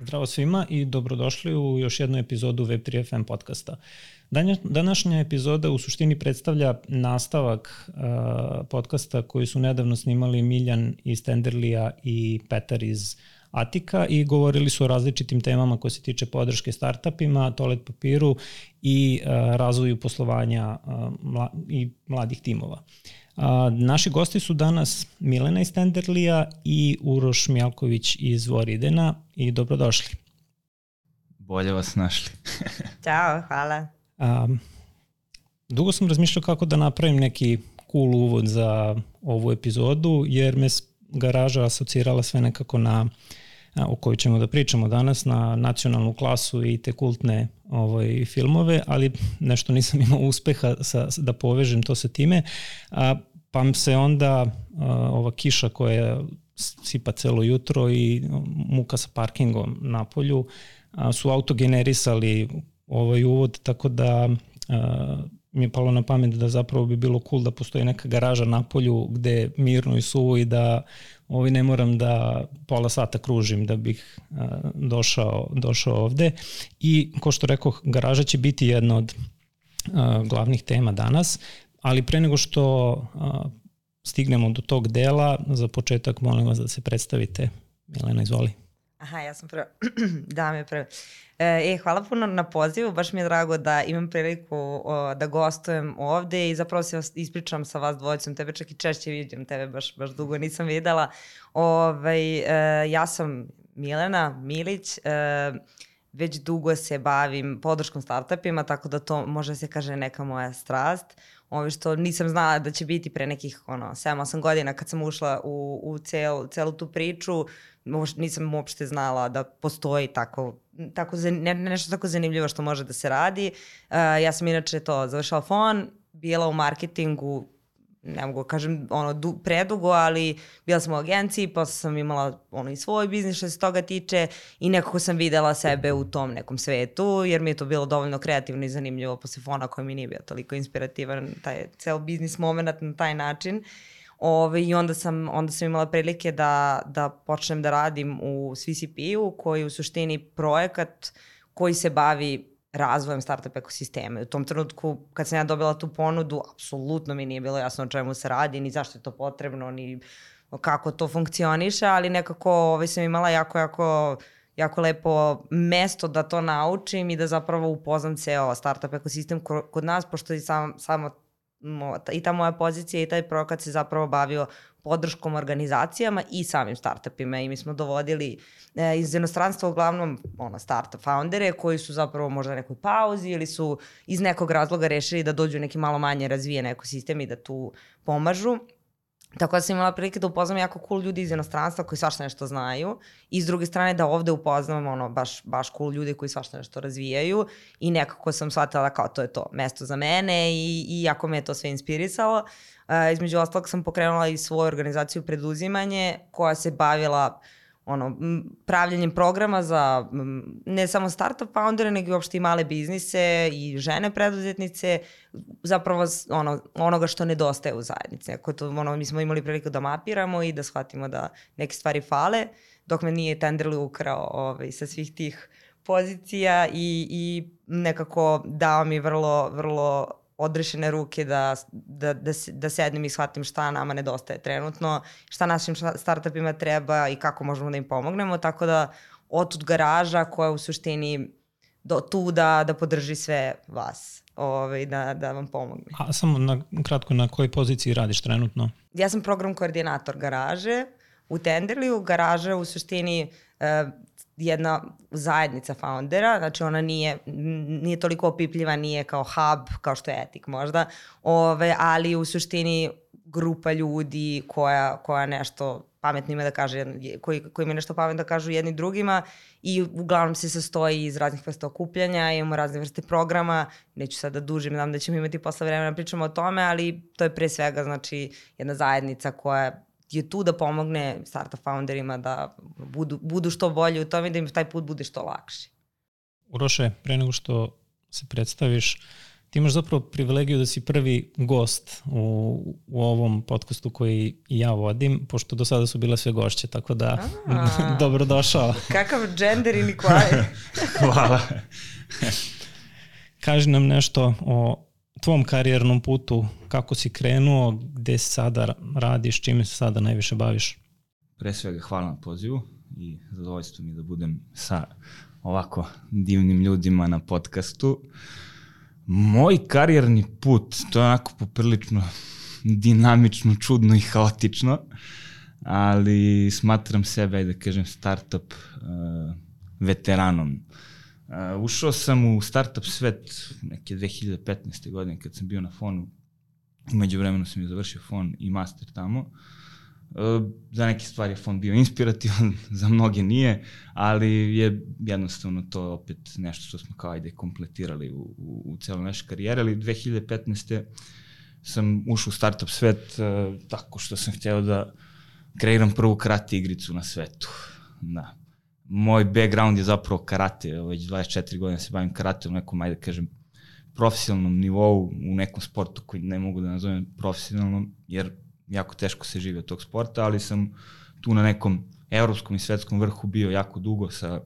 Zdravo svima i dobrodošli u još jednu epizodu Web3 FM podcasta. Današnja epizoda u suštini predstavlja nastavak uh, podcasta koji su nedavno snimali Miljan iz Tenderlija i Petar iz Atika i govorili su o različitim temama koje se tiče podrške startupima, toalet papiru i uh, razvoju poslovanja uh, mla, i mladih timova. A, naši gosti su danas Milena iz Tenderlija i Uroš Mjalković iz Voridena i dobrodošli. Bolje vas našli. Ćao, hvala. A, dugo sam razmišljao kako da napravim neki cool uvod za ovu epizodu, jer me garaža asocirala sve nekako na o kojoj ćemo da pričamo danas na nacionalnu klasu i te kultne ovaj, filmove, ali nešto nisam imao uspeha sa, da povežem to sa time. A, pa se onda ova kiša koja sipa celo jutro i muka sa parkingom na polju su autogenerisali ovaj uvod, tako da mi je palo na pamet da zapravo bi bilo cool da postoji neka garaža na polju gde mirno i suvo i da ovaj ne moram da pola sata kružim da bih došao, došao ovde. I ko što rekao, garaža će biti jedna od glavnih tema danas, ali pre nego što stignemo do tog dela, za početak molim vas da se predstavite. Milena, izvoli. Aha, ja sam prva. da, mi je prva. E, hvala puno na pozivu, baš mi je drago da imam priliku o, da gostujem ovde i zapravo se ispričam sa vas dvojicom, tebe čak i češće vidim, tebe baš, baš dugo nisam videla. Ovaj, e, ja sam Milena Milić, e, već dugo se bavim podrškom startupima, tako da to može se kaže neka moja strast. Ovo što nisam znala da će biti pre nekih ono, 7-8 godina kad sam ušla u, u cel, celu tu priču, nisam uopšte znala da postoji tako, tako ne, nešto tako zanimljivo što može da se radi. Uh, ja sam inače to završala fon, bila u marketingu ne mogu da kažem ono du, predugo, ali bila sam u agenciji, posle sam imala ono i svoj biznis što se toga tiče i nekako sam videla sebe u tom nekom svetu, jer mi je to bilo dovoljno kreativno i zanimljivo posle fona koji mi nije bio toliko inspirativan, taj ceo biznis moment na taj način. Ove, I onda sam, onda sam imala prilike da, da počnem da radim u CCP-u, koji je u suštini projekat koji se bavi razvojem startup ekosistema. U tom trenutku kad sam ja dobila tu ponudu, apsolutno mi nije bilo jasno o čemu se radi, ni zašto je to potrebno, ni kako to funkcioniše, ali nekako ovaj, sam imala jako, jako jako lepo mesto da to naučim i da zapravo upoznam ceo startup ekosistem kod nas, pošto i sam, samo i ta moja pozicija i taj projekat se zapravo bavio podrškom organizacijama i samim startupima i mi smo dovodili e, iz inostranstva uglavnom ono, startup foundere koji su zapravo možda nekoj pauzi ili su iz nekog razloga rešili da dođu neki malo manje razvijen ekosistem i da tu pomažu. Tako da sam imala prilike da upoznam jako cool ljudi iz inostranstva koji svašta nešto znaju i s druge strane da ovde upoznam ono baš, baš cool ljudi koji svašta nešto razvijaju i nekako sam shvatila kao to je to mesto za mene i, i jako me je to sve inspirisalo. Uh, između ostalog sam pokrenula i svoju organizaciju preduzimanje koja se bavila uh, ono, pravljanjem programa za ne samo startup foundere, nego i uopšte i male biznise i žene preduzetnice, zapravo ono, onoga što nedostaje u zajednici. Ako to, ono, mi smo imali priliku da mapiramo i da shvatimo da neke stvari fale, dok me nije Tenderly ukrao ovaj, sa svih tih pozicija i, i nekako dao mi vrlo, vrlo odrešene ruke da, da, da, da sednem i shvatim šta nama nedostaje trenutno, šta našim startupima treba i kako možemo da im pomognemo, tako da otud garaža koja u suštini do, tu da, da podrži sve vas ovaj, da, da vam pomogne. A samo na, kratko, na kojoj poziciji radiš trenutno? Ja sam program koordinator garaže u Tenderliju. Garaža u suštini eh, jedna zajednica foundera, znači ona nije, nije toliko opipljiva, nije kao hub, kao što je etik možda, ove, ali u suštini grupa ljudi koja, koja nešto pametno ima da kaže, koji, koji ima nešto pametno da kažu jedni drugima i uglavnom se sastoji iz raznih vrsta okupljanja, imamo razne vrste programa, neću sad da dužim, znam da ćemo imati posle vremena pričamo o tome, ali to je pre svega znači jedna zajednica koja je tu da pomogne startup founderima da budu, budu što bolji u tome i da im taj put bude što lakši. Uroše, pre nego što se predstaviš, ti imaš zapravo privilegiju da si prvi gost u, u ovom podcastu koji ja vodim, pošto do sada su bile sve gošće, tako da dobrodošao. Kakav gender inequality. Hvala. Kaži nam nešto o tvom karijernom putu, kako si krenuo, gde sada radiš, čime se sada najviše baviš? Pre svega hvala na pozivu i zadovoljstvo mi da budem sa ovako divnim ljudima na podcastu. Moj karijerni put, to je onako poprilično dinamično, čudno i haotično, ali smatram sebe, da kažem, startup uh, veteranom. Uh, ušao sam u startup svet neke 2015. godine kad sam bio na fonu. Umeđu vremenu sam je završio fon i master tamo. Uh, za neke stvari je fond bio inspirativan, za mnoge nije, ali je jednostavno to opet nešto što smo kao ajde kompletirali u, u, u celoj našoj karijeri, ali 2015. sam ušao u startup svet uh, tako što sam hteo da kreiram prvu karate igricu na svetu. Da. Moj background je zapravo karate, već 24 godine se bavim karate u nekom, ajde da kažem, profesionalnom nivou, u nekom sportu koji ne mogu da nazovem profesionalnom, jer jako teško se živi od tog sporta, ali sam tu na nekom evropskom i svetskom vrhu bio jako dugo sa,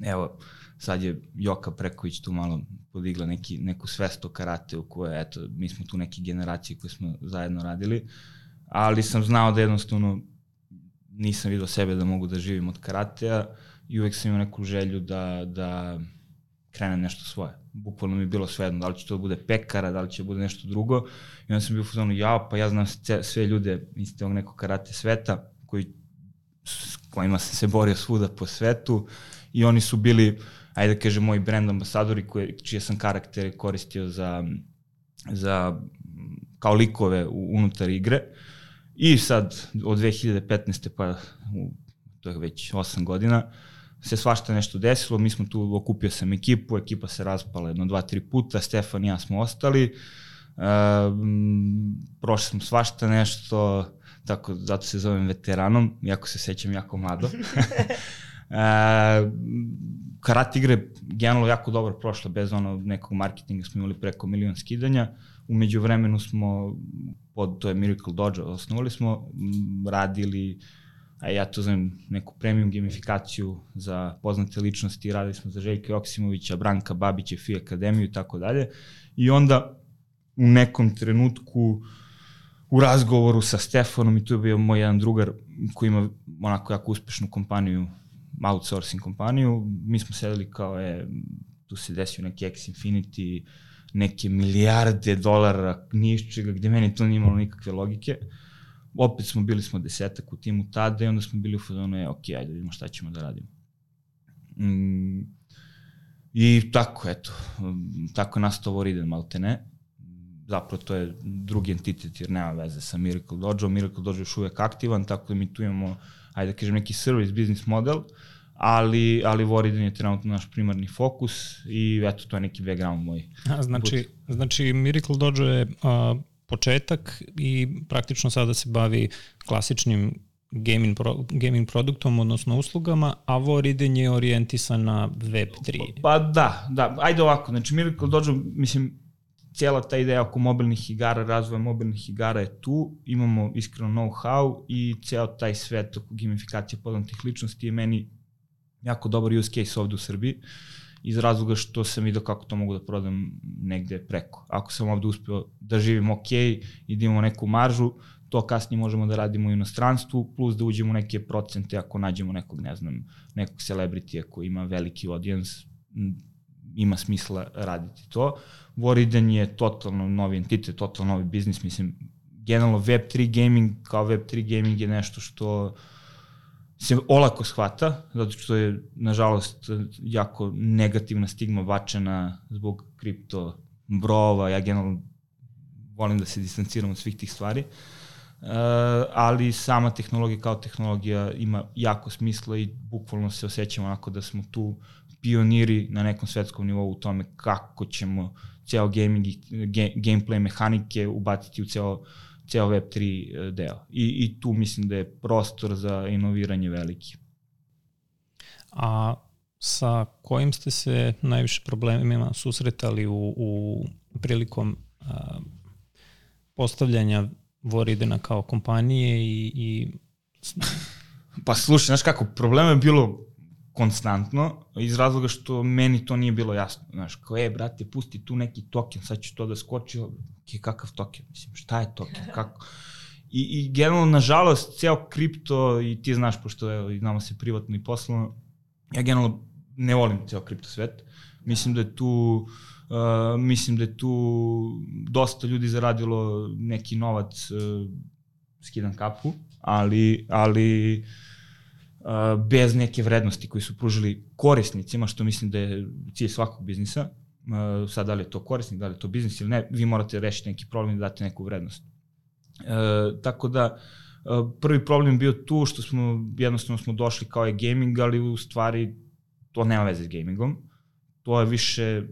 evo, sad je Joka Preković tu malo podigla neki, neku svest o karate u kojoj, eto, mi smo tu neki generacije koje smo zajedno radili, ali sam znao da jednostavno nisam vidio sebe da mogu da živim od karatea i uvek sam imao neku želju da, da krenem nešto svoje. Bukvalno mi je bilo svejedno, da li će to da bude pekara, da li će da bude nešto drugo. I onda sam bio u fazonu, ja, pa ja znam sve ljude iz tog nekog karate sveta, koji, s kojima sam se borio svuda po svetu i oni su bili, ajde da kažem, moji brand ambasadori koje, čije sam karaktere koristio za, za kao likove u, unutar igre. I sad, od 2015. pa, u, to je već 8 godina, se svašta nešto desilo, mi smo tu, okupio sam ekipu, ekipa se raspala jedno, dva, tri puta, Stefan i ja smo ostali, e, prošli smo svašta nešto, tako, zato se zovem veteranom, iako se sećam jako mlado. e, karat igre generalno jako dobro prošla, bez ono nekog marketinga smo imali preko milion skidanja, umeđu vremenu smo, pod, to je Miracle Dojo, osnovali smo, radili a ja to znam neku premium gamifikaciju za poznate ličnosti, radili smo za Željka Joksimovića, Branka Babića, FI Akademiju i tako dalje. I onda u nekom trenutku u razgovoru sa Stefanom i tu je bio moj jedan drugar koji ima onako jako uspešnu kompaniju, outsourcing kompaniju, mi smo sedeli kao je, tu se desio neki X Infinity, neke milijarde dolara nišćega, gde meni to nije imalo nikakve logike. Uh, opet smo bili smo desetak u timu tada i onda smo bili u fazonu, je, ok, ajde vidimo šta ćemo da radimo. Mm, I tako, eto, tako nastao Voriden Maltene. Zapravo to je drugi entitet jer nema veze sa Miracle Dojo. Miracle Dojo je još uvek aktivan, tako da mi tu imamo, ajde da kažem, neki service business model, ali, ali Voriden je trenutno naš primarni fokus i eto, to je neki background moj. A, znači, znači Miracle Dojo je uh, početak i praktično sada se bavi klasičnim gaming, pro, gaming produktom, odnosno uslugama, a Voriden je orijentisan na Web3. Pa da, da, ajde ovako, znači Miracle Dojo, mislim, cijela ta ideja oko mobilnih igara, razvoja mobilnih igara je tu, imamo iskreno know-how i ceo taj svet oko gamifikacije poznatih ličnosti je meni jako dobar use case ovde u Srbiji. Iz razloga što sam vidio kako to mogu da prodam negde preko. Ako sam ovde uspeo da živim ok i da imamo neku maržu, to kasnije možemo da radimo u inostranstvu, plus da uđemo u neke procente ako nađemo nekog, ne znam, nekog celebritija koji ima veliki audience, ima smisla raditi to. Voriden je totalno novi entitet, totalno novi biznis, mislim, generalno Web3 gaming kao Web3 gaming je nešto što uh, se olako shvata, zato što je, nažalost, jako negativna stigma bačena zbog kripto brova, ja generalno volim da se distanciram od svih tih stvari, uh, ali sama tehnologija kao tehnologija ima jako smisla i bukvalno se osjećamo onako da smo tu pioniri na nekom svetskom nivou u tome kako ćemo ceo gaming game, gameplay mehanike ubaciti u ceo ceo Web3 e, deo. I, I tu mislim da je prostor za inoviranje veliki. A sa kojim ste se najviše problemima susretali u, u prilikom a, postavljanja Voridena kao kompanije i, i Pa slušaj, znaš kako, problema je bilo konstantno, iz razloga što meni to nije bilo jasno. Znaš, kao, e, brate, pusti tu neki token, sad ću to da skoči, je kakav token, mislim, šta je token, kako? I, i generalno, nažalost, ceo kripto, i ti znaš, pošto evo, znamo se privatno i poslovno, ja generalno ne volim ceo kripto svet. Mislim da je tu uh, mislim da je tu dosta ljudi zaradilo neki novac uh, skidan kapu, ali, ali uh, bez neke vrednosti koji su pružili korisnicima, što mislim da je cilj svakog biznisa, sad da li je to korisnik, da li je to biznis ili ne, vi morate rešiti neki problem i dati neku vrednost. Uh, tako da, prvi problem bio tu što smo, jednostavno smo došli kao je gaming, ali u stvari to nema veze s gamingom. To je više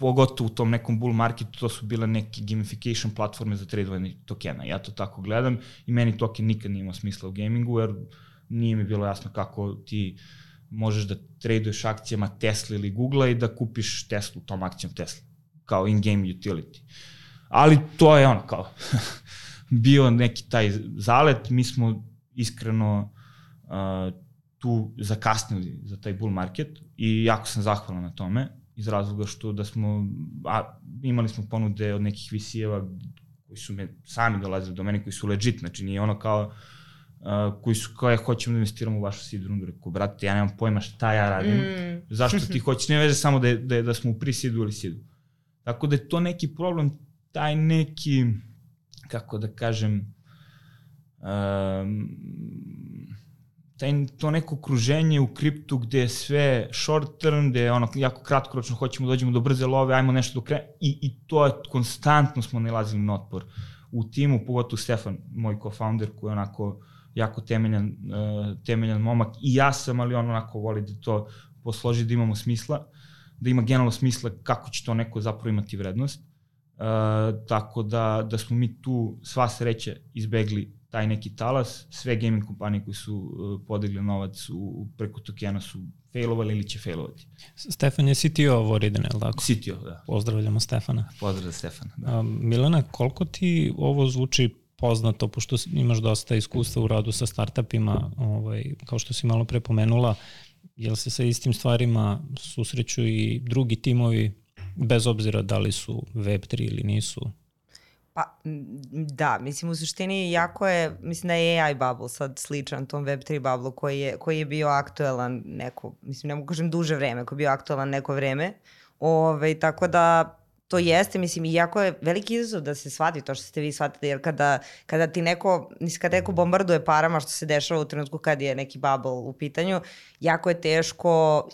pogotovo u tom nekom bull marketu, to su bile neke gamification platforme za tradovanje tokena. Ja to tako gledam i meni token nikad nije imao smisla u gamingu, jer nije mi bilo jasno kako ti možeš da traduješ akcijama Tesla ili Google i da kupiš Tesla tom akcijom Tesla, kao in-game utility. Ali to je ono kao bio neki taj zalet, mi smo iskreno uh, tu zakasnili za taj bull market i jako sam zahvalan na tome iz razloga što da smo, a, imali smo ponude od nekih VC-eva koji su me sami dolazili do mene, koji su legit, znači nije ono kao uh, koji su kao ja hoćemo da investiramo u vašu seed rundu, rekao, brate, ja nemam pojma šta ja radim, mm. zašto ti hoćeš, ne veze samo da, da, da smo u pre-seedu ili seedu. Tako da je to neki problem, taj neki, kako da kažem, um, taj, to neko okruženje u kriptu gde je sve short term, gde je ono jako kratkoročno hoćemo da dođemo do brze love, ajmo nešto do kraja i, i to je konstantno smo nalazili na otpor. U timu, pogotovo Stefan, moj co-founder koji je onako jako temeljan, uh, temeljan momak i ja sam, ali on onako voli da to posloži da imamo smisla, da ima generalno smisla kako će to neko zapravo imati vrednost. Uh, tako da, da smo mi tu sva sreće izbegli taj neki talas, sve gaming kompanije koji su uh, podigli novac u, preko tokena su failovali ili će failovati. Stefan je CTO Voriden, je li tako? CTO, da. Pozdravljamo Stefana. Pozdrav Stefana, da. A, Milena, koliko ti ovo zvuči poznato, pošto imaš dosta iskustva u radu sa startupima, ovaj, kao što si malo pre pomenula, jel se sa istim stvarima susreću i drugi timovi, bez obzira da li su Web3 ili nisu? Pa, da, mislim u suštini jako je, mislim da je AI bubble sad sličan tom Web3 bubble koji je, koji je bio aktuelan neko, mislim ne mogu kažem duže vreme, koji je bio aktuelan neko vreme. Ove, tako da to jeste, mislim, i jako je veliki izazov da se shvati to što ste vi shvatili, jer kada, kada ti neko, mislim, kada neko bombarduje parama što se dešava u trenutku kad je neki bubble u pitanju, jako je teško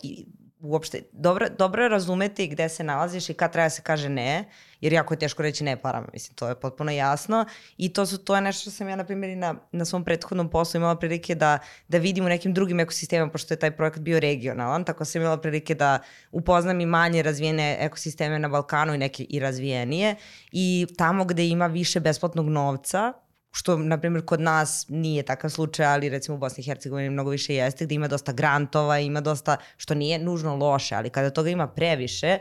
uopšte, dobro, dobro je razumeti gde se nalaziš i kad treba da se kaže ne, jer jako je teško reći ne parama, mislim, to je potpuno jasno. I to, su, to je nešto što sam ja, na primjer, na, na svom prethodnom poslu imala prilike da, da vidim u nekim drugim ekosistemima, pošto je taj projekat bio regionalan, tako sam imala prilike da upoznam i manje razvijene ekosisteme na Balkanu i neke i razvijenije. I tamo gde ima više besplatnog novca, što, na primjer, kod nas nije takav slučaj, ali recimo u Bosni i Hercegovini mnogo više jeste, gde ima dosta grantova, ima dosta, što nije nužno loše, ali kada toga ima previše,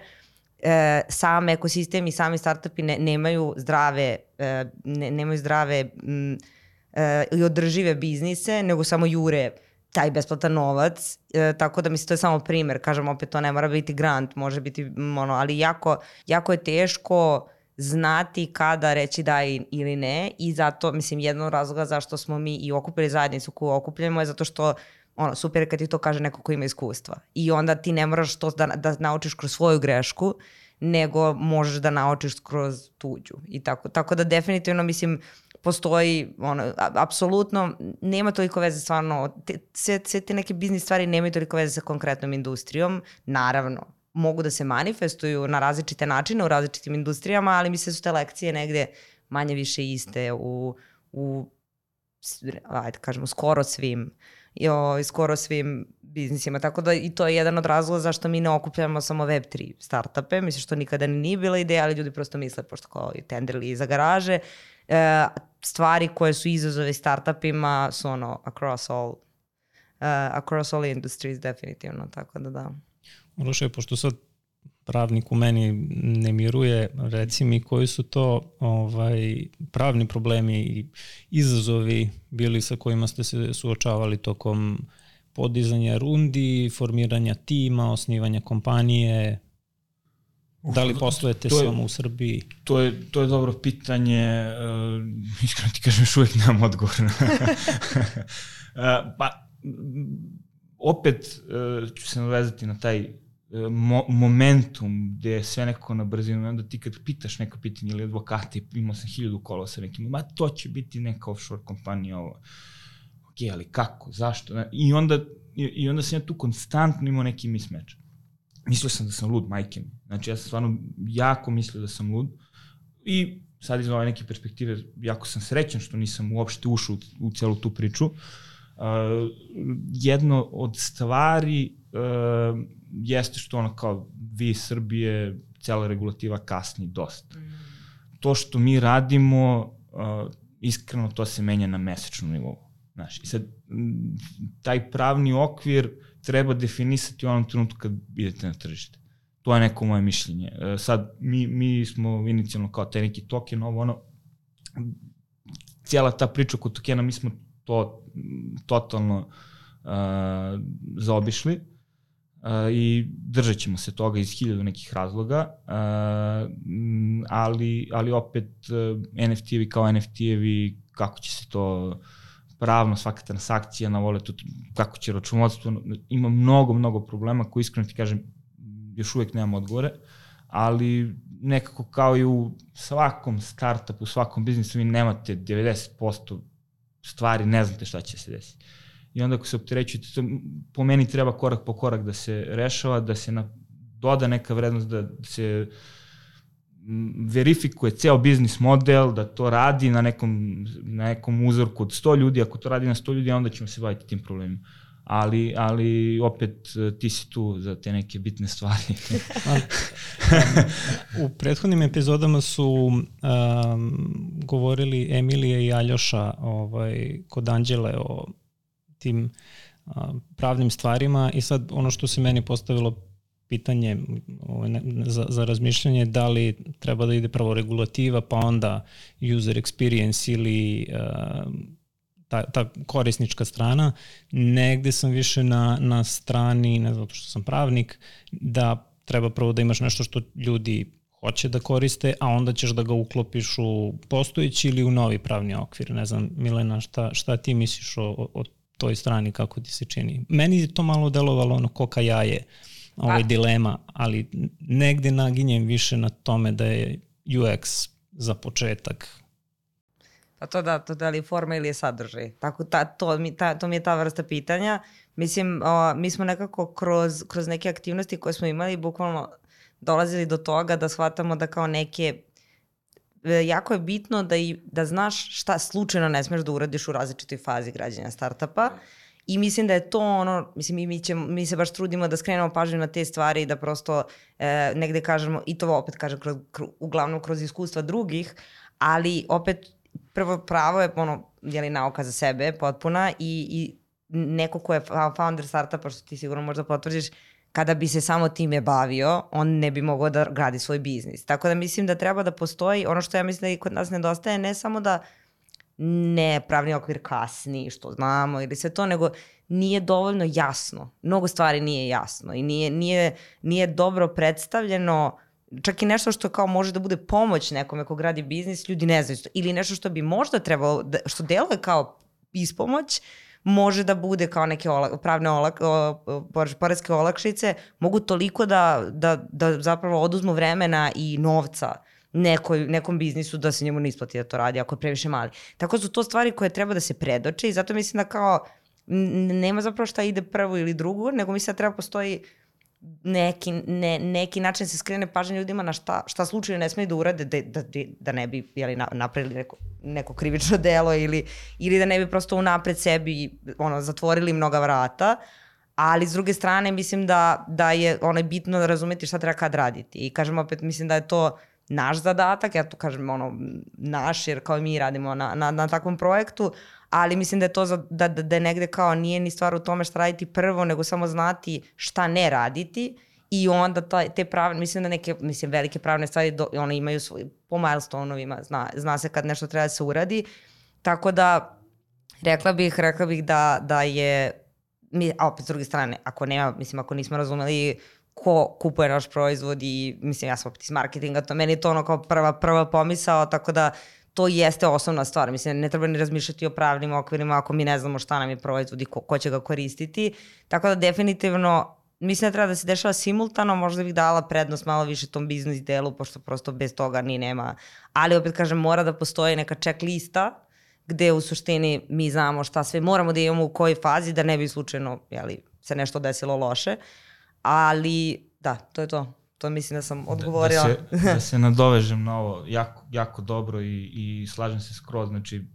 e, sam ekosistem i sami startupi ne, nemaju zdrave, e, ne, nemaju zdrave m, e, i održive biznise, nego samo jure taj besplatan novac, e, tako da mislim to je samo primer, kažem opet to ne mora biti grant, može biti ono, ali jako, jako je teško znati kada reći da ili ne i zato, mislim, jedno od razloga zašto smo mi i okupili zajednicu koju okupljamo je zato što ono, super je kad ti to kaže neko ko ima iskustva. I onda ti ne moraš to da, da naučiš kroz svoju grešku, nego možeš da naučiš kroz tuđu. I tako, tako da definitivno, mislim, postoji, ono, apsolutno, nema toliko veze stvarno, te, sve, sve te neke biznis stvari nemaju toliko veze sa konkretnom industrijom, naravno, mogu da se manifestuju na različite načine u različitim industrijama, ali mi se su te lekcije negde manje više iste u, u ajde kažemo, skoro svim i o, skoro svim biznisima. Tako da i to je jedan od razloga zašto mi ne okupljamo samo Web3 startupe. Mislim što nikada ni nije bila ideja, ali ljudi prosto misle, pošto kao i tenderli iza garaže, e, stvari koje su izazove startupima su ono across all, uh, across all industries definitivno, tako da da. Uroše, pošto sad pravnik u meni ne miruje, reci mi koji su to ovaj pravni problemi i izazovi bili sa kojima ste se suočavali tokom podizanja rundi, formiranja tima, osnivanja kompanije, Da li poslujete to je, samo u Srbiji? To je, to je dobro pitanje. Uh, iskreno ti kažem, još uvijek nemam odgovor. uh, pa, opet uh, ću se navezati na taj mo momentum gde je sve nekako na brzinu, onda ti kad pitaš neka pitanja ili advokati, imao sam hiljadu kola sa nekim, ma to će biti neka offshore kompanija ovo. Ok, ali kako, zašto? I onda, i onda sam ja tu konstantno imao neki mismeč mislio sam da sam lud, majke mi. Znači ja sam stvarno jako mislio da sam lud i sad iz ove neke perspektive jako sam srećan što nisam uopšte ušao u, u celu tu priču. Uh, jedno od stvari uh, jeste što ono kao vi Srbije, cela regulativa kasni dosta. Mm. To što mi radimo, uh, iskreno to se menja na mesečnom nivou. Znaš, i sad taj pravni okvir treba definisati u onom trenutku kad idete na tržište. To je neko moje mišljenje. E, sad, mi, mi smo inicijalno kao taj neki token, ovo ono, cijela ta priča oko tokena, mi smo to totalno uh, zaobišli uh, i držat ćemo se toga iz hiljadu nekih razloga, ali, ali opet uh, NFT-evi kao NFT-evi, kako će se to pravno svaka transakcija na voletu, kako će računovodstvo, ima mnogo, mnogo problema koji iskreno ti kažem, još uvek nemam odgovore, ali nekako kao i u svakom startupu, u svakom biznisu vi nemate 90% stvari, ne znate šta će se desiti. I onda ako se opterećujete, to po meni treba korak po korak da se rešava, da se na, doda neka vrednost, da se verifikuje ceo biznis model, da to radi na nekom, na nekom uzorku od 100 ljudi, ako to radi na 100 ljudi, onda ćemo se baviti tim problemima. Ali, ali opet ti si tu za te neke bitne stvari. u prethodnim epizodama su um, govorili Emilija i Aljoša ovaj, kod Anđele o tim pravnim stvarima i sad ono što se meni postavilo pitanje ovaj, za, za razmišljanje da li treba da ide prvo regulativa pa onda user experience ili ta, ta korisnička strana. Negde sam više na, na strani, ne zato što sam pravnik, da treba prvo da imaš nešto što ljudi hoće da koriste, a onda ćeš da ga uklopiš u postojeći ili u novi pravni okvir. Ne znam, Milena, šta, šta ti misliš o, o toj strani, kako ti se čini? Meni je to malo delovalo ono koka jaje. Ovaj A... dilema, ali negde naginjem više na tome da je UX za početak Pa to da, to da li je forma ili je sadržaj. Tako, ta, to, mi, ta, to mi je ta vrsta pitanja. Mislim, o, mi smo nekako kroz, kroz neke aktivnosti koje smo imali bukvalno dolazili do toga da shvatamo da kao neke jako je bitno da, i, da znaš šta slučajno ne smeš da uradiš u različitoj fazi građanja startapa. Mm I mislim da je to ono, mislim mi, mi, ćemo, mi se baš trudimo da skrenemo pažnju na te stvari i da prosto e, negde kažemo, i to opet kažem, kroz, kroz, uglavnom kroz iskustva drugih, ali opet prvo pravo je ono, jeli nauka za sebe potpuna i, i neko ko je founder startupa, što ti sigurno možda potvrđiš, kada bi se samo time bavio, on ne bi mogao da gradi svoj biznis. Tako da mislim da treba da postoji, ono što ja mislim da i kod nas nedostaje, ne samo da ne pravni okvir kasni, što znamo ili sve to, nego nije dovoljno jasno. Mnogo stvari nije jasno i nije, nije, nije dobro predstavljeno čak i nešto što kao može da bude pomoć nekome ko gradi biznis, ljudi ne znaju. Ili nešto što bi možda trebalo, da, što deluje kao ispomoć, može da bude kao neke ola, pravne olak, poreske olakšice, mogu toliko da, da, da zapravo oduzmu vremena i novca nekoj, nekom biznisu da se njemu ne isplati da to radi ako je previše mali. Tako su to stvari koje treba da se predoče i zato mislim da kao nema zapravo šta ide prvo ili drugo, nego mislim da treba postoji neki, ne, neki način da se skrene pažnje ljudima na šta, šta slučajno ne smeju da urade da, da, da ne bi jeli, napravili neko, neko krivično delo ili, ili da ne bi prosto unapred sebi ono, zatvorili mnoga vrata, ali s druge strane mislim da, da je ono, bitno da razumeti šta treba kad raditi. I kažem opet mislim da je to naš zadatak, ja tu kažem ono, naš, jer kao mi radimo na, na, na takvom projektu, ali mislim da je to za, da, da, da negde kao nije ni stvar u tome šta raditi prvo, nego samo znati šta ne raditi I onda taj, te pravne, mislim da neke, mislim, velike pravne stvari, do, one imaju svoj, po milestone-ovima, zna, zna se kad nešto treba da se uradi. Tako da, rekla bih, rekla bih da, da je, mi, a opet s druge strane, ako nema, mislim, ako nismo razumeli ko kupuje naš proizvod i, mislim, ja sam opet iz marketinga, to meni je to ono kao prva, prva pomisao, tako da to jeste osnovna stvar. Mislim, ne treba ni razmišljati o pravnim okvirima ako mi ne znamo šta nam je proizvod i ko, ko će ga koristiti. Tako da definitivno mislim da treba da se dešava simultano, možda bih dala prednost malo više tom biznis delu, pošto prosto bez toga ni nema. Ali opet kažem, mora da postoji neka checklista gde u suštini mi znamo šta sve moramo da imamo u kojoj fazi, da ne bi slučajno jeli, se nešto desilo loše. Ali da, to je to. To mislim da sam odgovorila. Da, da, se, da se nadovežem na ovo, jako, jako dobro i, i slažem se skroz, znači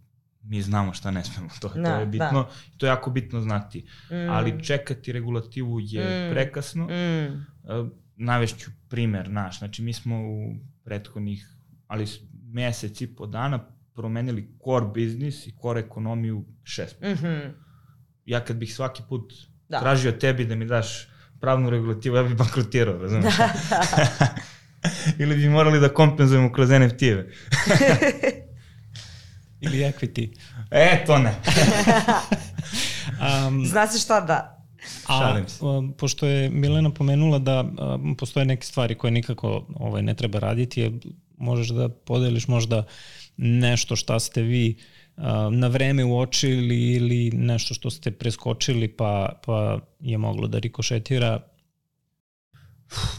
mi znamo šta ne smemo, to, da, to je bitno, da. to je jako bitno znati. Mm. Ali čekati regulativu je mm. prekasno. Mm. Navešću primer naš, znači mi smo u prethodnih, ali mesec i po dana promenili core biznis i core ekonomiju šest. Mm -hmm. Ja kad bih svaki put da. tražio tebi da mi daš pravnu regulativu, ja bih bankrotirao, razumiješ? Da, da. Ili bi morali da kompenzujemo kroz NFT-eve. Ili equity. E, to ne. um, Zna se šta da. A, um, pošto je Milena pomenula da um, postoje neke stvari koje nikako ovaj, ne treba raditi, je, možeš da podeliš možda nešto šta ste vi uh, na vreme uočili ili nešto što ste preskočili pa, pa je moglo da rikošetira?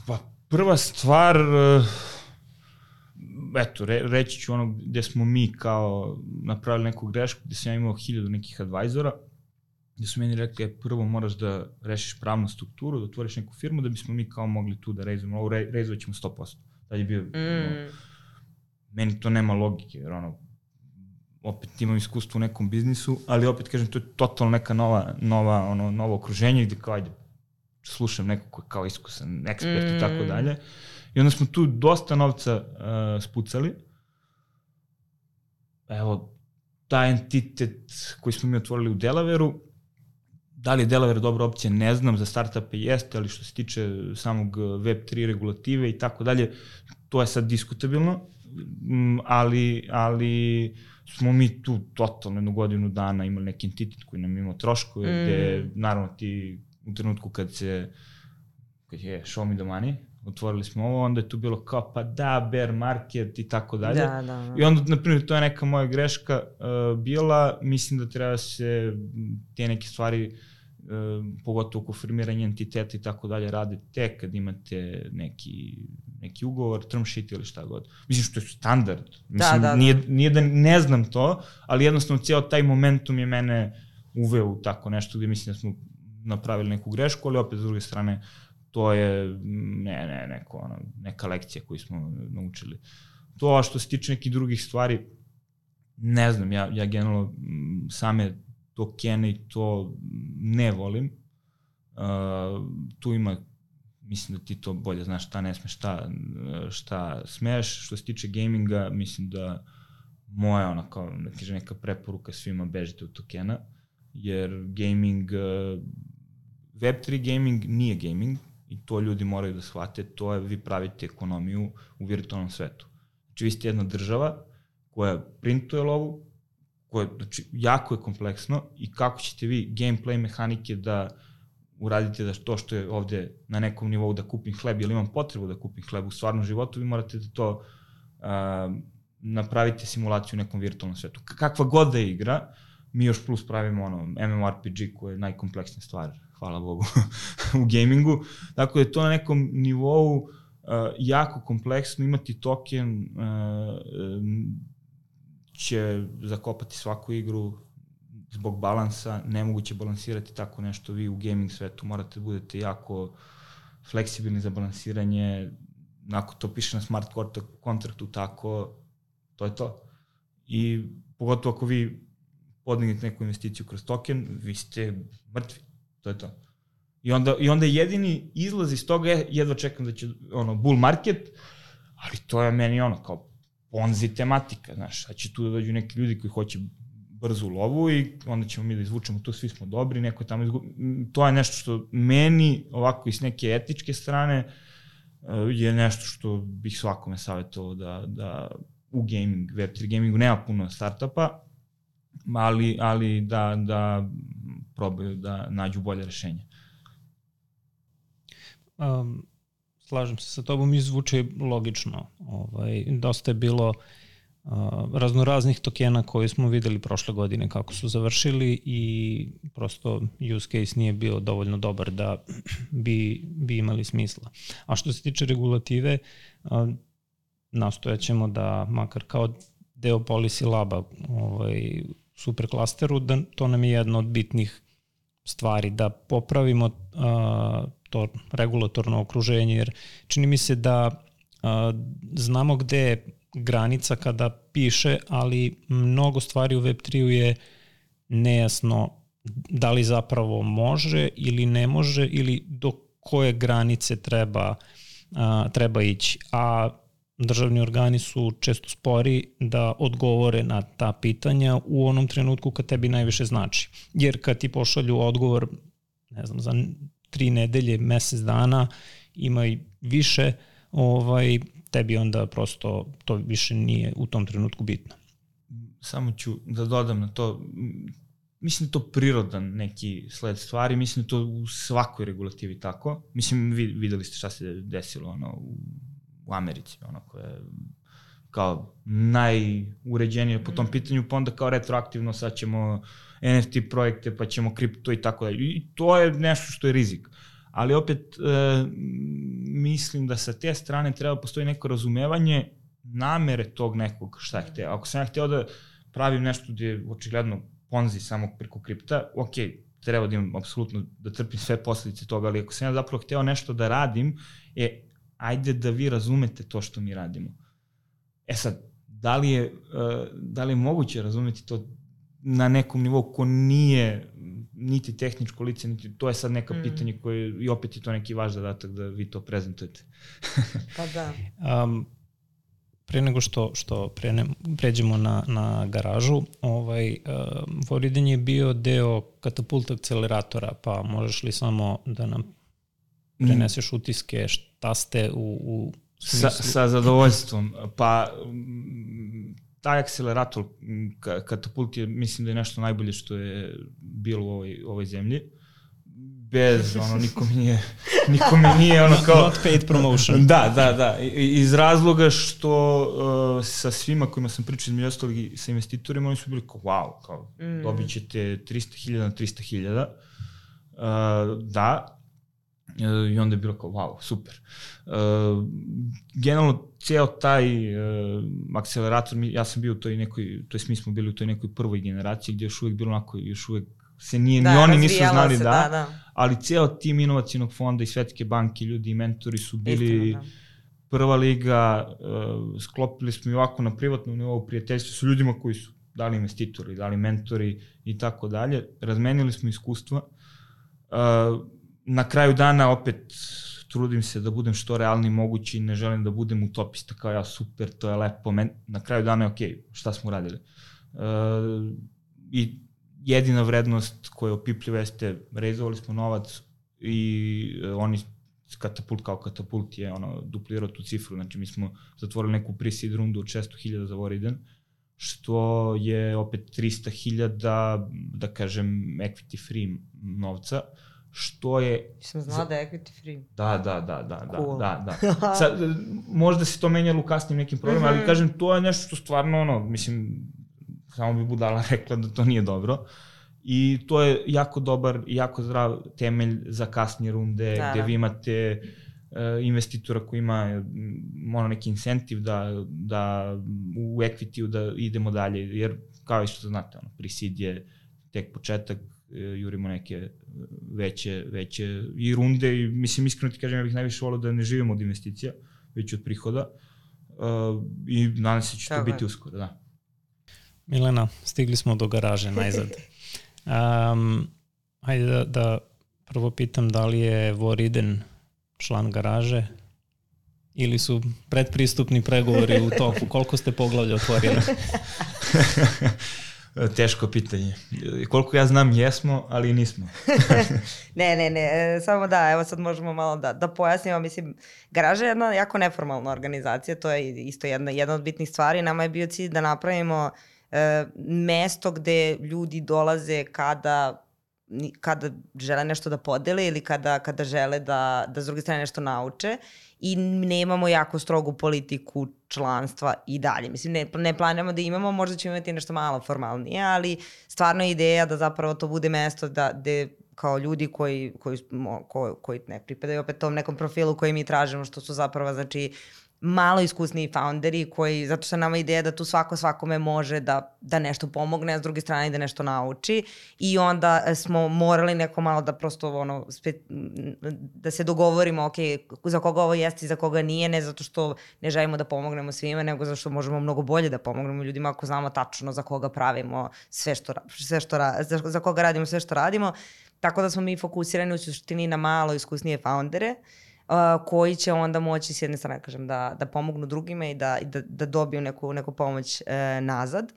Pa prva stvar, uh, eto, re, reći ću ono gde smo mi kao napravili neku grešku, gde sam ja imao hiljadu nekih advajzora, gde su meni rekli, e, prvo moraš da rešiš pravnu strukturu, da otvoriš neku firmu, da bismo mi kao mogli tu da rezujemo, ovo re, rezovat ćemo 100%. Da je bio, mm. ono, meni to nema logike, jer ono, opet imam iskustvo u nekom biznisu, ali opet kažem, to je totalno neka nova, nova, ono, novo okruženje gde kao, ajde, slušam neko ko je kao iskusan ekspert mm. i tako mm. dalje. I onda smo tu dosta novca uh, spucali. Evo, taj entitet koji smo mi otvorili u Delaveru, da li je Delaware dobra opcija, ne znam, za startupe jeste, ali što se tiče samog Web3 regulative i tako dalje, to je sad diskutabilno, mm, ali, ali smo mi tu totalno jednu godinu dana imali neki entitet koji nam imao troškove, mm. gde naravno ti u trenutku kad se kad je show me the money, otvorili smo ovo, onda je tu bilo kao pa da, bear market i tako dalje. Da, da, da. I onda, na primjer, to je neka moja greška uh, bila, mislim da treba se te neke stvari uh, pogotovo oko formiranja entiteta i tako dalje rade tek kad imate neki neki ugovor, term sheet ili šta god. Mislim što je standard. Da, mislim, da, da, da. Nije, nije da ne znam to, ali jednostavno cijel taj momentum je mene uveo u tako nešto gde mislim da smo napravili neku grešku, ali opet s druge strane to je ne, ne, neko, ono, neka lekcija koju smo naučili. To, a što se tiče nekih drugih stvari, ne znam, ja, ja generalno same tokene i to ne volim. Uh, tu ima mislim da ti to bolje znaš šta ne smeš, šta, šta smeš. Što se tiče gaminga, mislim da moja ona kao, da kaže neka preporuka svima bežite od tokena, jer gaming, Web3 gaming nije gaming, i to ljudi moraju da shvate, to je vi pravite ekonomiju u virtualnom svetu. Znači vi ste jedna država koja printuje lovu, koja, znači, jako je kompleksno i kako ćete vi gameplay mehanike da uradite da to što je ovde na nekom nivou da kupim hleb ili imam potrebu da kupim hleb u stvarnom životu, vi morate da to uh, napravite simulaciju u nekom virtualnom svetu. Kakva god da je igra, mi još plus pravimo ono MMORPG koja je najkompleksnija stvar hvala Bogu, u gamingu. Tako da je to na nekom nivou uh, jako kompleksno, imati token uh, će zakopati svaku igru zbog balansa, nemoguće balansirati tako nešto vi u gaming svetu, morate da budete jako fleksibilni za balansiranje, ako to piše na smart kontraktu tako, to je to. I pogotovo ako vi podignete neku investiciju kroz token, vi ste mrtvi. To je to. I onda, I onda jedini izlaz iz toga je, jedva čekam da će, ono, bull market, ali to je meni ono, kao ponzi tematika, znaš, a će tu da dođu neki ljudi koji hoće brzu lovu i onda ćemo mi da izvučemo tu, svi smo dobri, neko tamo izgu... To je nešto što meni, ovako iz neke etičke strane, e, je nešto što bih svakome savjetovao da, da u gaming, Web3 gamingu nema puno startupa, ali, ali da, da probaju da nađu bolje rešenje. Um, slažem se sa tobom i zvuči logično. Ovaj, dosta je bilo uh, raznoraznih tokena koje smo videli prošle godine kako su završili i prosto use case nije bio dovoljno dobar da bi, bi imali smisla. A što se tiče regulative, nastojaćemo da makar kao deo policy laba ovaj, superklasteru, da to nam je jedna od bitnih stvari, da popravimo uh, to regulatorno okruženje, jer čini mi se da uh, znamo gde granica kada piše, ali mnogo stvari u Web3-u je nejasno da li zapravo može ili ne može ili do koje granice treba, uh, treba ići. A državni organi su često spori da odgovore na ta pitanja u onom trenutku kad tebi najviše znači. Jer kad ti pošalju odgovor, ne znam, za tri nedelje, mesec dana, ima i više, ovaj, tebi onda prosto to više nije u tom trenutku bitno. Samo ću da dodam na to, mislim da to prirodan neki sled stvari, mislim da to u svakoj regulativi tako. Mislim, videli ste šta se desilo ono, u u Americi, ono koja je kao najuređenije po tom mm. pitanju, pa onda kao retroaktivno sad ćemo NFT projekte, pa ćemo kripto i tako dalje. I to je nešto što je rizik. Ali opet e, mislim da sa te strane treba postoji neko razumevanje namere tog nekog šta je hteo. Ako sam ja hteo da pravim nešto gde je očigledno ponzi samo preko kripta, ok, treba da imam apsolutno da trpim sve posledice toga, ali ako sam ja zapravo hteo nešto da radim, e, ajde da vi razumete to što mi radimo. E sad, da li je, uh, da li je moguće razumeti to na nekom nivou ko nije niti tehničko lice, niti to je sad neka mm. pitanje koje i opet je to neki vaš zadatak da vi to prezentujete. pa da. Um, pre nego što, što prene, pređemo na, na garažu, ovaj, uh, Voriden je bio deo katapult akceleratora, pa možeš li samo da nam preneseš utiske, šta ste u, u smislu? Sa, sa zadovoljstvom. Pa, taj akcelerator katapult je, mislim da je nešto najbolje što je bilo u ovoj, ovoj zemlji bez, ono, niko mi nije, niko mi nije, ono, kao... Not paid promotion. Da, da, da. Iz razloga što uh, sa svima kojima sam pričao, između ostalog i sa investitorima, oni su bili kao, wow, kao, mm. dobit ćete 300.000 na 300.000. Uh, da, I onda je bilo kao, wow, super. Uh, generalno, ceo taj uh, akcelerator, ja sam bio u toj nekoj, to jest mi smo bili u toj nekoj prvoj generaciji gdje još uvek bilo onako, još uvek se nije, da, ni oni nisu znali se, da, da, da, ali ceo tim inovacijnog fonda i Svetske banke, ljudi i mentori su bili Istina, da. prva liga, uh, sklopili smo i ovako na privatnom nivou prijateljstva sa ljudima koji su dali investitori, dali mentori i tako dalje. Razmenili smo iskustva. Uh, na kraju dana opet trudim se da budem što realni mogući, ne želim da budem utopista kao ja, super, to je lepo, men, na kraju dana je okej, šta smo radili. Uh, I jedina vrednost koja je opipljiva jeste, rezovali smo novac i uh, oni katapult kao katapult je ono, duplirao tu cifru, znači mi smo zatvorili neku pre-seed rundu od 600.000 za Voriden, što je opet 300.000, da kažem, equity free novca, uh, što je... Sam znala da je equity free. Da, da, da, da, da cool. da, da. Sad, možda se to menjalo u kasnim nekim problemima, ali mhm. kažem, to je nešto što stvarno, ono, mislim, samo bi budala rekla da to nije dobro. I to je jako dobar jako zdrav temelj za kasnije runde, da, gde da. vi imate uh, investitora koji ima ono neki incentiv da, da u equity-u da idemo dalje, jer kao i što znate, ono, pre-seed je tek početak, E, jurimo neke veće, veće i runde i mislim iskreno ti kažem ja bih najviše volio da ne živimo od investicija, već od prihoda uh, i nadam se da će to biti uskoro, da. Milena, stigli smo do garaže najzad. Um, hajde da, da prvo pitam da li je Voriden član garaže ili su predpristupni pregovori u toku? Koliko ste poglavlja otvorili? E, teško pitanje. Koliko ja znam jesmo, ali nismo. ne, ne, ne, e, samo da, evo sad možemo malo da, da pojasnimo. Mislim, garaža je jedna jako neformalna organizacija, to je isto jedna, jedna od bitnih stvari. Nama je bio cilj da napravimo e, mesto gde ljudi dolaze kada kada žele nešto da podele ili kada, kada žele da, da s druge strane nešto nauče i nemamo jako strogu politiku članstva i dalje. Mislim, ne, ne planiramo da imamo, možda ćemo imati nešto malo formalnije, ali stvarno je ideja da zapravo to bude mesto da, gde kao ljudi koji, koji, koji, koji ne pripadaju opet tom nekom profilu koji mi tražimo, što su zapravo, znači, malo iskusniji founderi koji, zato što nama ideja da tu svako svakome može da, da nešto pomogne, a s druge strane da nešto nauči i onda smo morali neko malo da prosto ono, spe, da se dogovorimo, ok, za koga ovo jeste i za koga nije, ne zato što ne želimo da pomognemo svima, nego zato što možemo mnogo bolje da pomognemo ljudima ako znamo tačno za koga pravimo sve što, sve što za, za koga radimo sve što radimo. Tako da smo mi fokusirani u suštini na malo iskusnije foundere. Uh, uh, koji će onda moći s jedne strane kažem, da, da pomognu drugima i da, da, da dobiju neku, neku pomoć uh, nazad.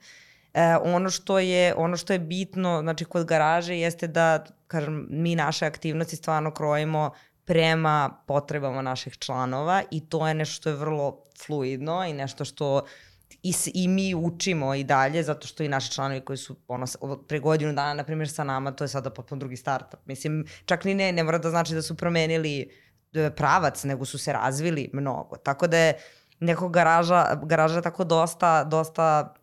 Uh, ono što je ono što je bitno znači kod garaže jeste da kažem mi naše aktivnosti stvarno krojimo prema potrebama naših članova i to je nešto što je vrlo fluidno i nešto što i, i mi učimo i dalje, zato što i naši članovi koji su ono, pre godinu dana, na primjer, sa nama, to je sada potpuno drugi startup. Mislim, čak ni ne, ne mora da znači da su promenili E, pravac, nego su se razvili mnogo. Tako da je neko garaža, garaža tako dosta, dosta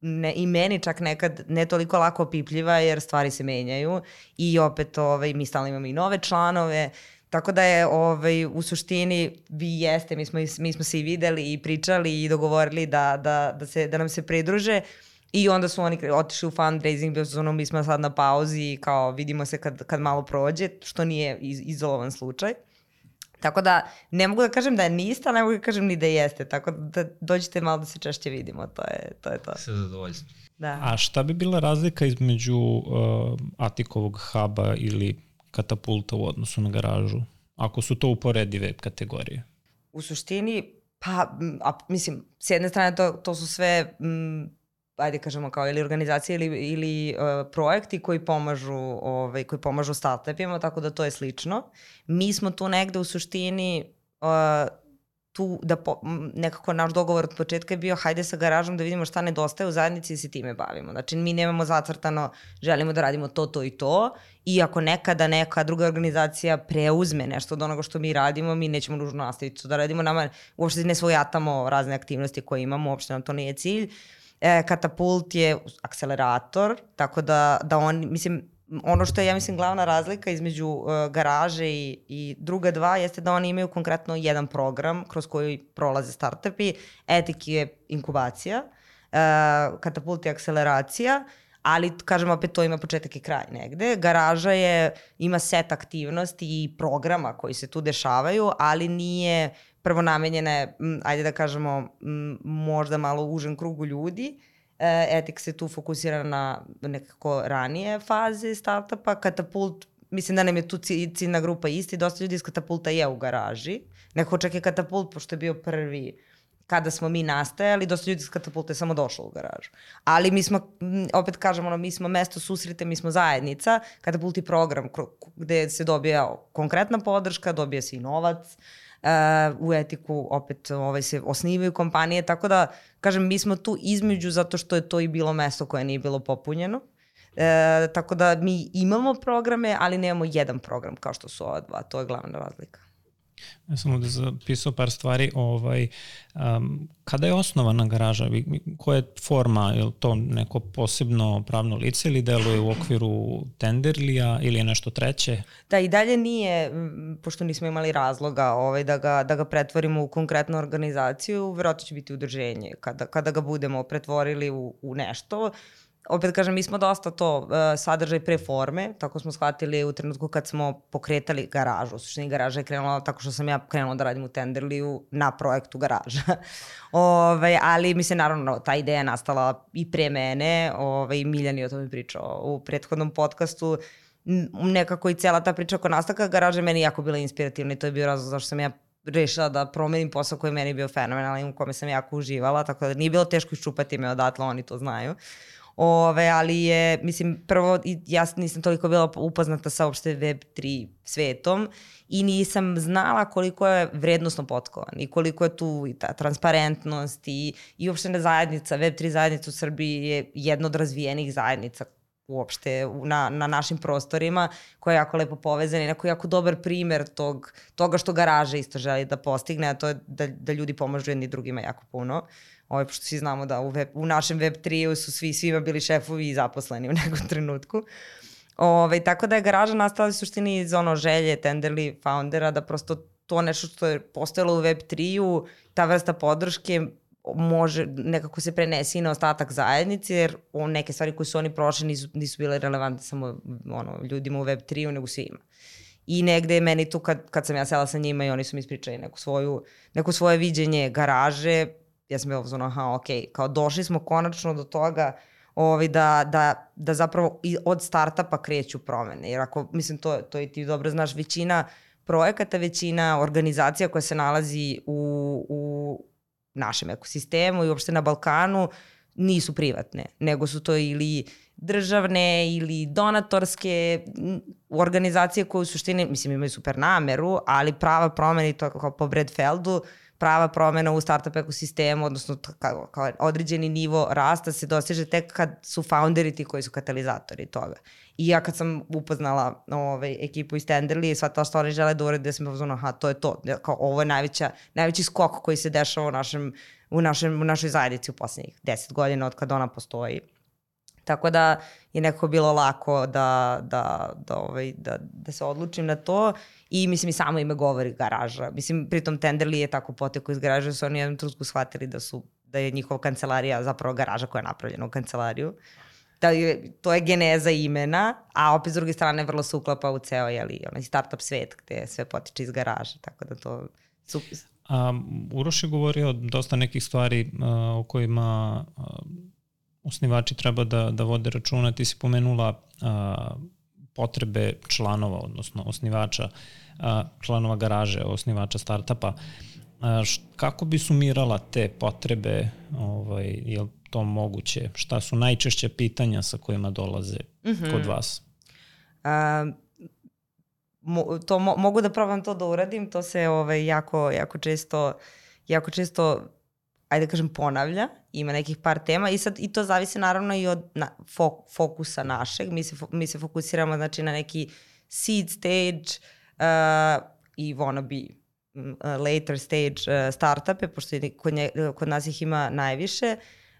ne, i meni čak nekad ne toliko lako opipljiva jer stvari se menjaju i opet ovaj, mi stalno imamo i nove članove, Tako da je ovaj, u suštini vi jeste, mi smo, mi smo se i videli i pričali i dogovorili da, da, da, se, da nam se pridruže i onda su oni otišli u fundraising, bio ono, mi smo sad na pauzi i kao vidimo se kad, kad malo prođe, što nije iz, izolovan slučaj. Tako da ne mogu da kažem da je niste, ali ne mogu da kažem ni da jeste. Tako da dođite malo da se češće vidimo, to je to. Je to. Sve zadovoljstvo. Da. A šta bi bila razlika između uh, Atikovog huba ili katapulta u odnosu na garažu? Ako su to uporedive kategorije. U suštini, pa, a, mislim, s jedne strane to, to su sve m, ajde kažemo kao ili organizacije ili, ili uh, projekti koji pomažu, ovaj, koji pomažu startupima, tako da to je slično. Mi smo tu negde u suštini uh, tu da po, nekako naš dogovor od početka je bio hajde sa garažom da vidimo šta nedostaje u zajednici i se time bavimo. Znači mi nemamo zacrtano želimo da radimo to, to i to i ako nekada neka druga organizacija preuzme nešto od onoga što mi radimo, mi nećemo nužno nastaviti to da radimo. Nama uopšte ne svojatamo razne aktivnosti koje imamo, uopšte nam to nije cilj. Uh, E, katapult je akcelerator, tako da, da on, mislim, ono što je, ja mislim, glavna razlika između uh, garaže i, i druga dva jeste da oni imaju konkretno jedan program kroz koji prolaze startupi. Etik je inkubacija, uh, katapult je akceleracija, ali kažem opet to ima početak i kraj negde. Garaža je, ima set aktivnosti i programa koji se tu dešavaju, ali nije prvo namenjene, ajde da kažemo, možda malo užem krugu ljudi, e, Etik se tu fokusira na nekako ranije faze startupa, Katapult, mislim da nam je tu ciljna grupa isti, dosta ljudi iz Katapulta je u garaži, nekako čak je Katapult, pošto je bio prvi kada smo mi nastajali, dosta ljudi iz katapulta je samo došlo u garažu. Ali mi smo, opet kažemo, ono, mi smo mesto susrete, mi smo zajednica, katapult je program gde se dobija konkretna podrška, dobija se i novac, Uh, u etiku opet ovaj, se osnivaju kompanije, tako da, kažem, mi smo tu između zato što je to i bilo mesto koje nije bilo popunjeno. E, tako da mi imamo programe, ali nemamo jedan program kao što su ova dva. To je glavna razlika. Ja sam ovde zapisao par stvari. Ovaj, um, kada je osnovana garaža? Koja je forma? Je li to neko posebno pravno lice ili deluje u okviru tenderlija ili je nešto treće? Da, i dalje nije, pošto nismo imali razloga ovaj, da, ga, da ga pretvorimo u konkretnu organizaciju, verovatno će biti udrženje. Kada, kada ga budemo pretvorili u, u nešto, opet kažem, mi smo dosta to uh, sadržaj pre forme, tako smo shvatili u trenutku kad smo pokretali garažu. U suštini garaža je krenula tako što sam ja krenula da radim u Tenderliju na projektu garaža. Ove, ovaj, ali mi se naravno ta ideja je nastala i pre mene, ove, ovaj, Miljan je o tome pričao u prethodnom podcastu, nekako i cela ta priča oko nastavka garaže meni jako bila inspirativna i to je bio razlog zašto sam ja rešila da promenim posao koji je meni bio fenomenalan i u kome sam jako uživala, tako da nije bilo teško iščupati me odatle, oni to znaju. Ove, ali je, mislim, prvo, ja nisam toliko bila upoznata sa uopšte Web3 svetom i nisam znala koliko je vrednostno potkovan i koliko je tu i ta transparentnost i, i uopšte zajednica, Web3 zajednica u Srbiji je jedna od razvijenih zajednica uopšte na, na našim prostorima, koja je jako lepo povezana i neko jako dobar primer tog, toga što garaža isto želi da postigne, a to je da, da ljudi pomažu jedni drugima jako puno. Ovo, pošto svi znamo da u, web, u našem web 3 su svi, svima bili šefovi i zaposleni u nekom trenutku. Ove, tako da je garaža nastala u suštini iz ono želje Tenderly foundera da prosto to nešto što je postojalo u web 3 ta vrsta podrške može, nekako se prenesi na ostatak zajednice, jer o, neke stvari koje su oni prošli nisu, nisu bile relevantne samo ono, ljudima u Web3-u, nego svima. I negde je meni tu, kad, kad sam ja sela sa njima i oni su mi ispričali neku svoju, neko svoje viđenje garaže, ja sam bila ono, aha, ok, kao došli smo konačno do toga ovaj, da, da, da zapravo i od startupa kreću promene. Jer ako, mislim, to, to i ti dobro znaš, većina projekata, većina organizacija koja se nalazi u, u našem ekosistemu i uopšte na Balkanu nisu privatne, nego su to ili državne ili donatorske organizacije koje u suštini, mislim, imaju super nameru, ali prava promena i to kao po Bredfeldu, prava promena u startup ekosistemu, odnosno kao, kao određeni nivo rasta se doseže tek kad su founderi ti koji su katalizatori toga. I ja kad sam upoznala ovaj, ekipu iz Tenderly i sva to što oni žele da urede, da sam pozvano, aha, to je to. Kao, ovo je najveća, najveći skok koji se dešava u, našem, u, našem, u našoj zajednici u poslednjih deset godina od kada ona postoji. Tako da je nekako bilo lako da, da, da, ovaj, da, da se odlučim na to i mislim i samo ime govori garaža. Mislim, pritom Tenderly je tako poteko iz garaža, su oni jednom trutku shvatili da su da je njihova kancelarija zapravo garaža koja je napravljena u kancelariju da je, to je geneza imena, a opet s druge strane vrlo se uklapa u ceo jeli, onaj startup svet gde sve potiče iz garaža, tako da to su... A, Uroš je govorio dosta nekih stvari a, o kojima osnivači treba da, da vode računa. Ti si pomenula a, potrebe članova, odnosno osnivača, a, članova garaže, osnivača startapa. A, š, kako bi sumirala te potrebe? Ovaj, jel to moguće? Šta su najčešće pitanja sa kojima dolaze mm -hmm. kod vas? A, mo, to mo, mogu da probam to da uradim, to se ovaj, jako, jako često jako često ajde da kažem ponavlja, ima nekih par tema i sad i to zavisi naravno i od na, fok, fokusa našeg. Mi se, mi se fokusiramo znači na neki seed stage uh, i wannabe uh, later stage uh, startupe, pošto kod, nje, kod nas ih ima najviše.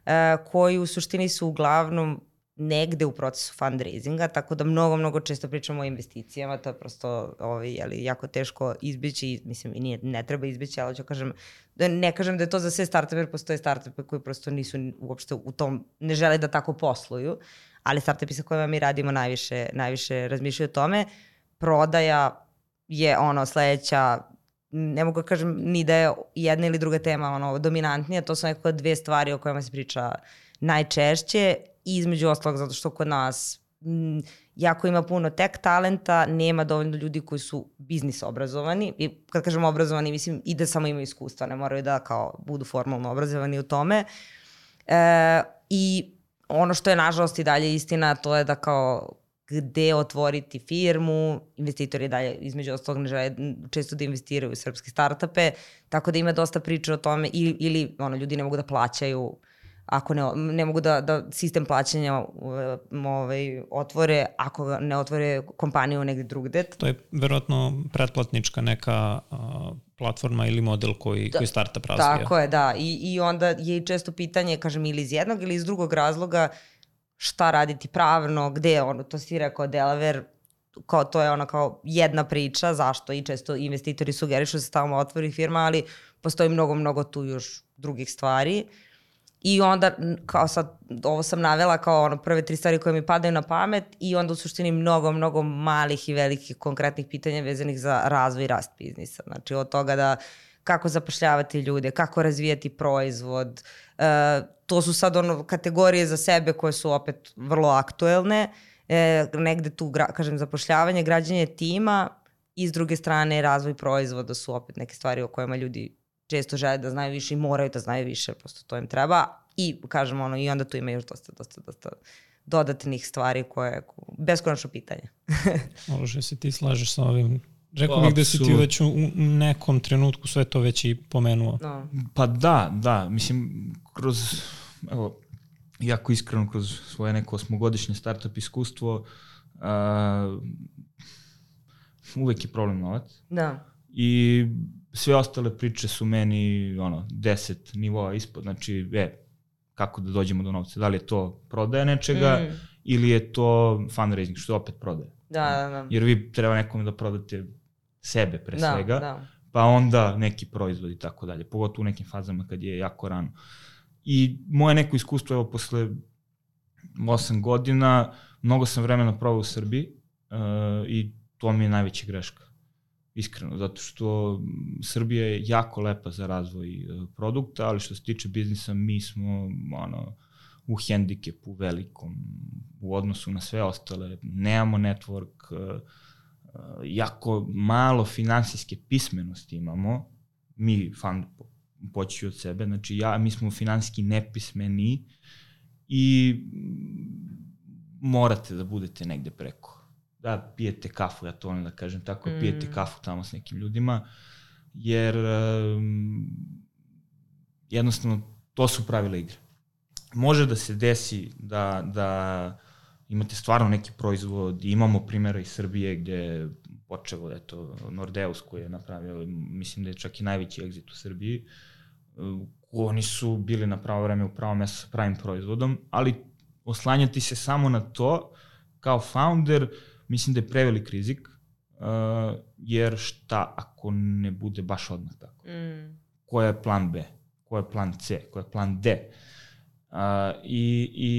Uh, koji u suštini su uglavnom negde u procesu fundraisinga, tako da mnogo, mnogo često pričamo o investicijama, to je prosto ovaj, jeli, jako teško izbići, mislim i nije, ne treba izbići, ali ću kažem, da ne kažem da je to za sve startupe, jer postoje startupe koji prosto nisu uopšte u tom, ne žele da tako posluju, ali startupi sa kojima mi radimo najviše, najviše razmišljaju o tome. Prodaja je ono sledeća ne mogu da kažem ni da je jedna ili druga tema ono, dominantnija, to su nekako dve stvari o kojima se priča najčešće i između ostalog zato što kod nas m, jako ima puno tech talenta, nema dovoljno ljudi koji su biznis obrazovani i kad kažem obrazovani mislim i da samo imaju iskustva, ne moraju da kao budu formalno obrazovani u tome. E, I ono što je nažalost i dalje istina, to je da kao gde otvoriti firmu, investitori dalje između ostalog ne žele često da investiraju u srpske startupe, tako da ima dosta priča o tome ili, ili ono, ljudi ne mogu da plaćaju ako ne, ne mogu da, da sistem plaćanja ovaj, otvore, ako ne otvore kompaniju negde drugde. To je verovatno pretplatnička neka uh, platforma ili model koji, da, koji startup razvija. Tako je, da. I, I onda je često pitanje, kažem, ili iz jednog ili iz drugog razloga uh, šta raditi pravno, gde ono, to si rekao Delaware, kao, to je ono kao jedna priča, zašto i često investitori sugerišu da se tamo otvori firma, ali postoji mnogo, mnogo tu još drugih stvari. I onda, kao sad, ovo sam navela kao ono prve tri stvari koje mi padaju na pamet i onda u suštini mnogo, mnogo malih i velikih konkretnih pitanja vezanih za razvoj i rast biznisa. Znači od toga da kako zapošljavati ljude, kako razvijati proizvod, uh, to su sad ono kategorije za sebe koje su opet vrlo aktuelne, e, negde tu, kažem, zapošljavanje, građanje tima i s druge strane razvoj proizvoda su opet neke stvari o kojima ljudi često žele da znaju više i moraju da znaju više, prosto to im treba. I, kažem, ono, i onda tu ima još dosta, dosta, dosta dodatnih stvari koje, beskonačno pitanje. Može se ti slažeš sa ovim Rekao bih da si ti već u nekom trenutku sve to već i pomenuo. No. Pa da, da. Mislim, kroz, evo, jako iskreno kroz svoje neko osmogodišnje startup iskustvo, uh, uvek je problem novac. Da. I sve ostale priče su meni ono, 10 nivoa ispod. Znači, e, kako da dođemo do novca? Da li je to prodaja nečega mm. ili je to fundraising, što je opet prodaja. Da, da, da. Jer vi treba nekome da prodate sebe pre da, svega, da. pa onda neki proizvod i tako dalje, pogotovo u nekim fazama kad je jako rano. I moje neko iskustvo, evo, posle 8 godina, mnogo sam vremena provao u Srbiji uh, i to mi je najveća greška. Iskreno, zato što Srbija je jako lepa za razvoj uh, produkta, ali što se tiče biznisa, mi smo ono, u hendikepu velikom u odnosu na sve ostale. Nemamo network, uh, jako malo finansijske pismenosti imamo, mi fan poći od sebe, znači ja, mi smo finansijski nepismeni i morate da budete negde preko. Da pijete kafu, ja to volim da kažem tako, mm. pijete kafu tamo s nekim ljudima, jer um, jednostavno to su pravila igre. Može da se desi da, da imate stvarno neki proizvod, imamo primjera iz Srbije gde počeo, eto, Nordeus koji je napravio, mislim da je čak i najveći exit u Srbiji, uh, oni su bili na pravo vreme u pravo mesto sa pravim proizvodom, ali oslanjati se samo na to kao founder, mislim da je prevelik rizik, uh, jer šta ako ne bude baš odmah tako? Mm. Ko je plan B? Ko je plan C? Ko je plan D? Uh, i, I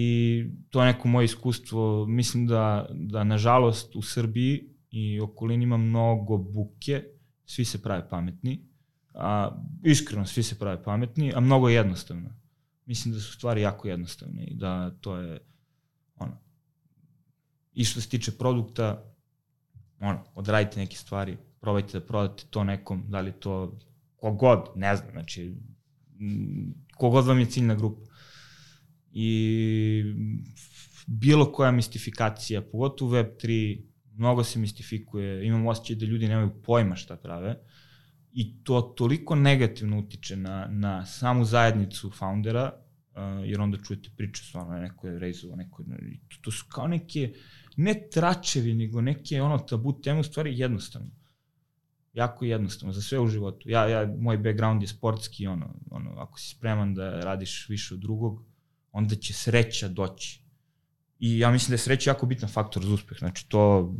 to je neko moje iskustvo. Mislim da, da nažalost u Srbiji i okolini ima mnogo buke, svi se prave pametni, a, iskreno svi se prave pametni, a mnogo je jednostavno. Mislim da su stvari jako jednostavne i da to je i što se tiče produkta, ono, odradite neke stvari, probajte da prodate to nekom, da li to kogod, ne znam, znači, kogod vam je ciljna grupa. I bilo koja mistifikacija, pogotovo Web3, mnogo se mistifikuje, imam osjećaj da ljudi nemaju pojma šta prave. I to toliko negativno utiče na, na samu zajednicu foundera, uh, jer onda čujete priče stvarno, neko je rejzovo, neko je, to, to su kao neke, ne tračevi, nego neke ono tabu teme, u stvari jednostavno. Jako jednostavno, za sve u životu. Ja, ja, moj background je sportski, ono, ono, ako si spreman da radiš više od drugog, onda će sreća doći. I ja mislim da je sreća jako bitan faktor za uspeh. Znači to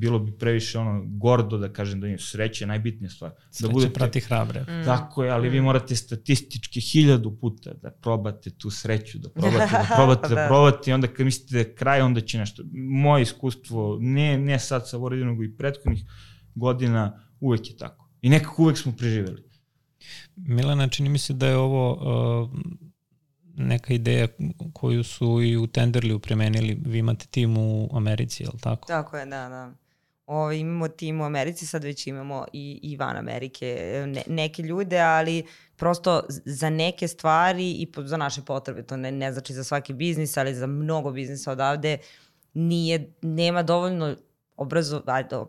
bilo bi previše ono gordo da kažem da je sreća je najbitnija stvar. Da sreća da budete, prati hrabre. Mm. Tako je, ali mm. vi morate statistički hiljadu puta da probate tu sreću, da probate, da probate, da, da probate i onda kad mislite da je kraj, onda će nešto. Moje iskustvo, ne, ne sad sa Voridinom, nego i prethodnih godina, uvek je tako. I nekako uvek smo preživeli. Milana, čini mi se da je ovo uh, neka ideja koju su i u Tenderliju premenili. Vi imate tim u Americi, je li tako? Tako je, da, da. Ovo, imamo tim u Americi, sad već imamo i, i van Amerike ne, neke ljude, ali prosto za neke stvari i za naše potrebe, to ne, ne znači za svaki biznis, ali za mnogo biznisa odavde nije, nema dovoljno obrazo,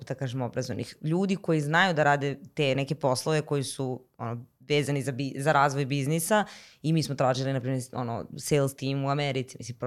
da kažemo obrazovnih ljudi koji znaju da rade te neke poslove koji su ono, vezani za, bi, za razvoj biznisa i mi smo tražili, na primjer, ono, sales team u Americi, mislim,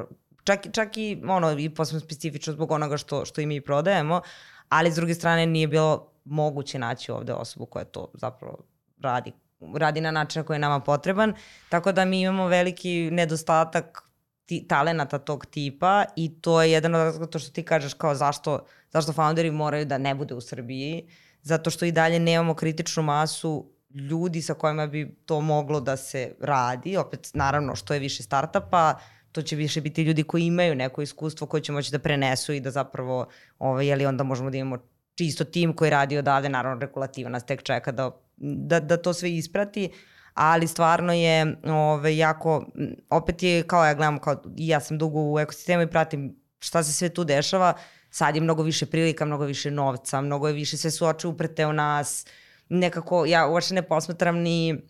čak, čak i, ono, i posebno specifično zbog onoga što, što i mi prodajemo, ali s druge strane nije bilo moguće naći ovde osobu koja to zapravo radi radi na način koji je nama potreban, tako da mi imamo veliki nedostatak ti, talenata tog tipa i to je jedan od razloga to što ti kažeš kao zašto, zašto founderi moraju da ne bude u Srbiji, zato što i dalje nemamo kritičnu masu ljudi sa kojima bi to moglo da se radi, opet naravno što je više startapa, to će više biti ljudi koji imaju neko iskustvo koje će moći da prenesu i da zapravo, ovaj, jeli onda možemo da imamo čisto tim koji radi odavde, naravno regulativa nas tek čeka da, da, da to sve isprati, ali stvarno je ovaj, jako, opet je kao ja gledam, kao, ja sam dugo u ekosistemu i pratim šta se sve tu dešava, sad je mnogo više prilika, mnogo više novca, mnogo je više, sve su oče u nas, nekako, ja uopšte ne posmatram ni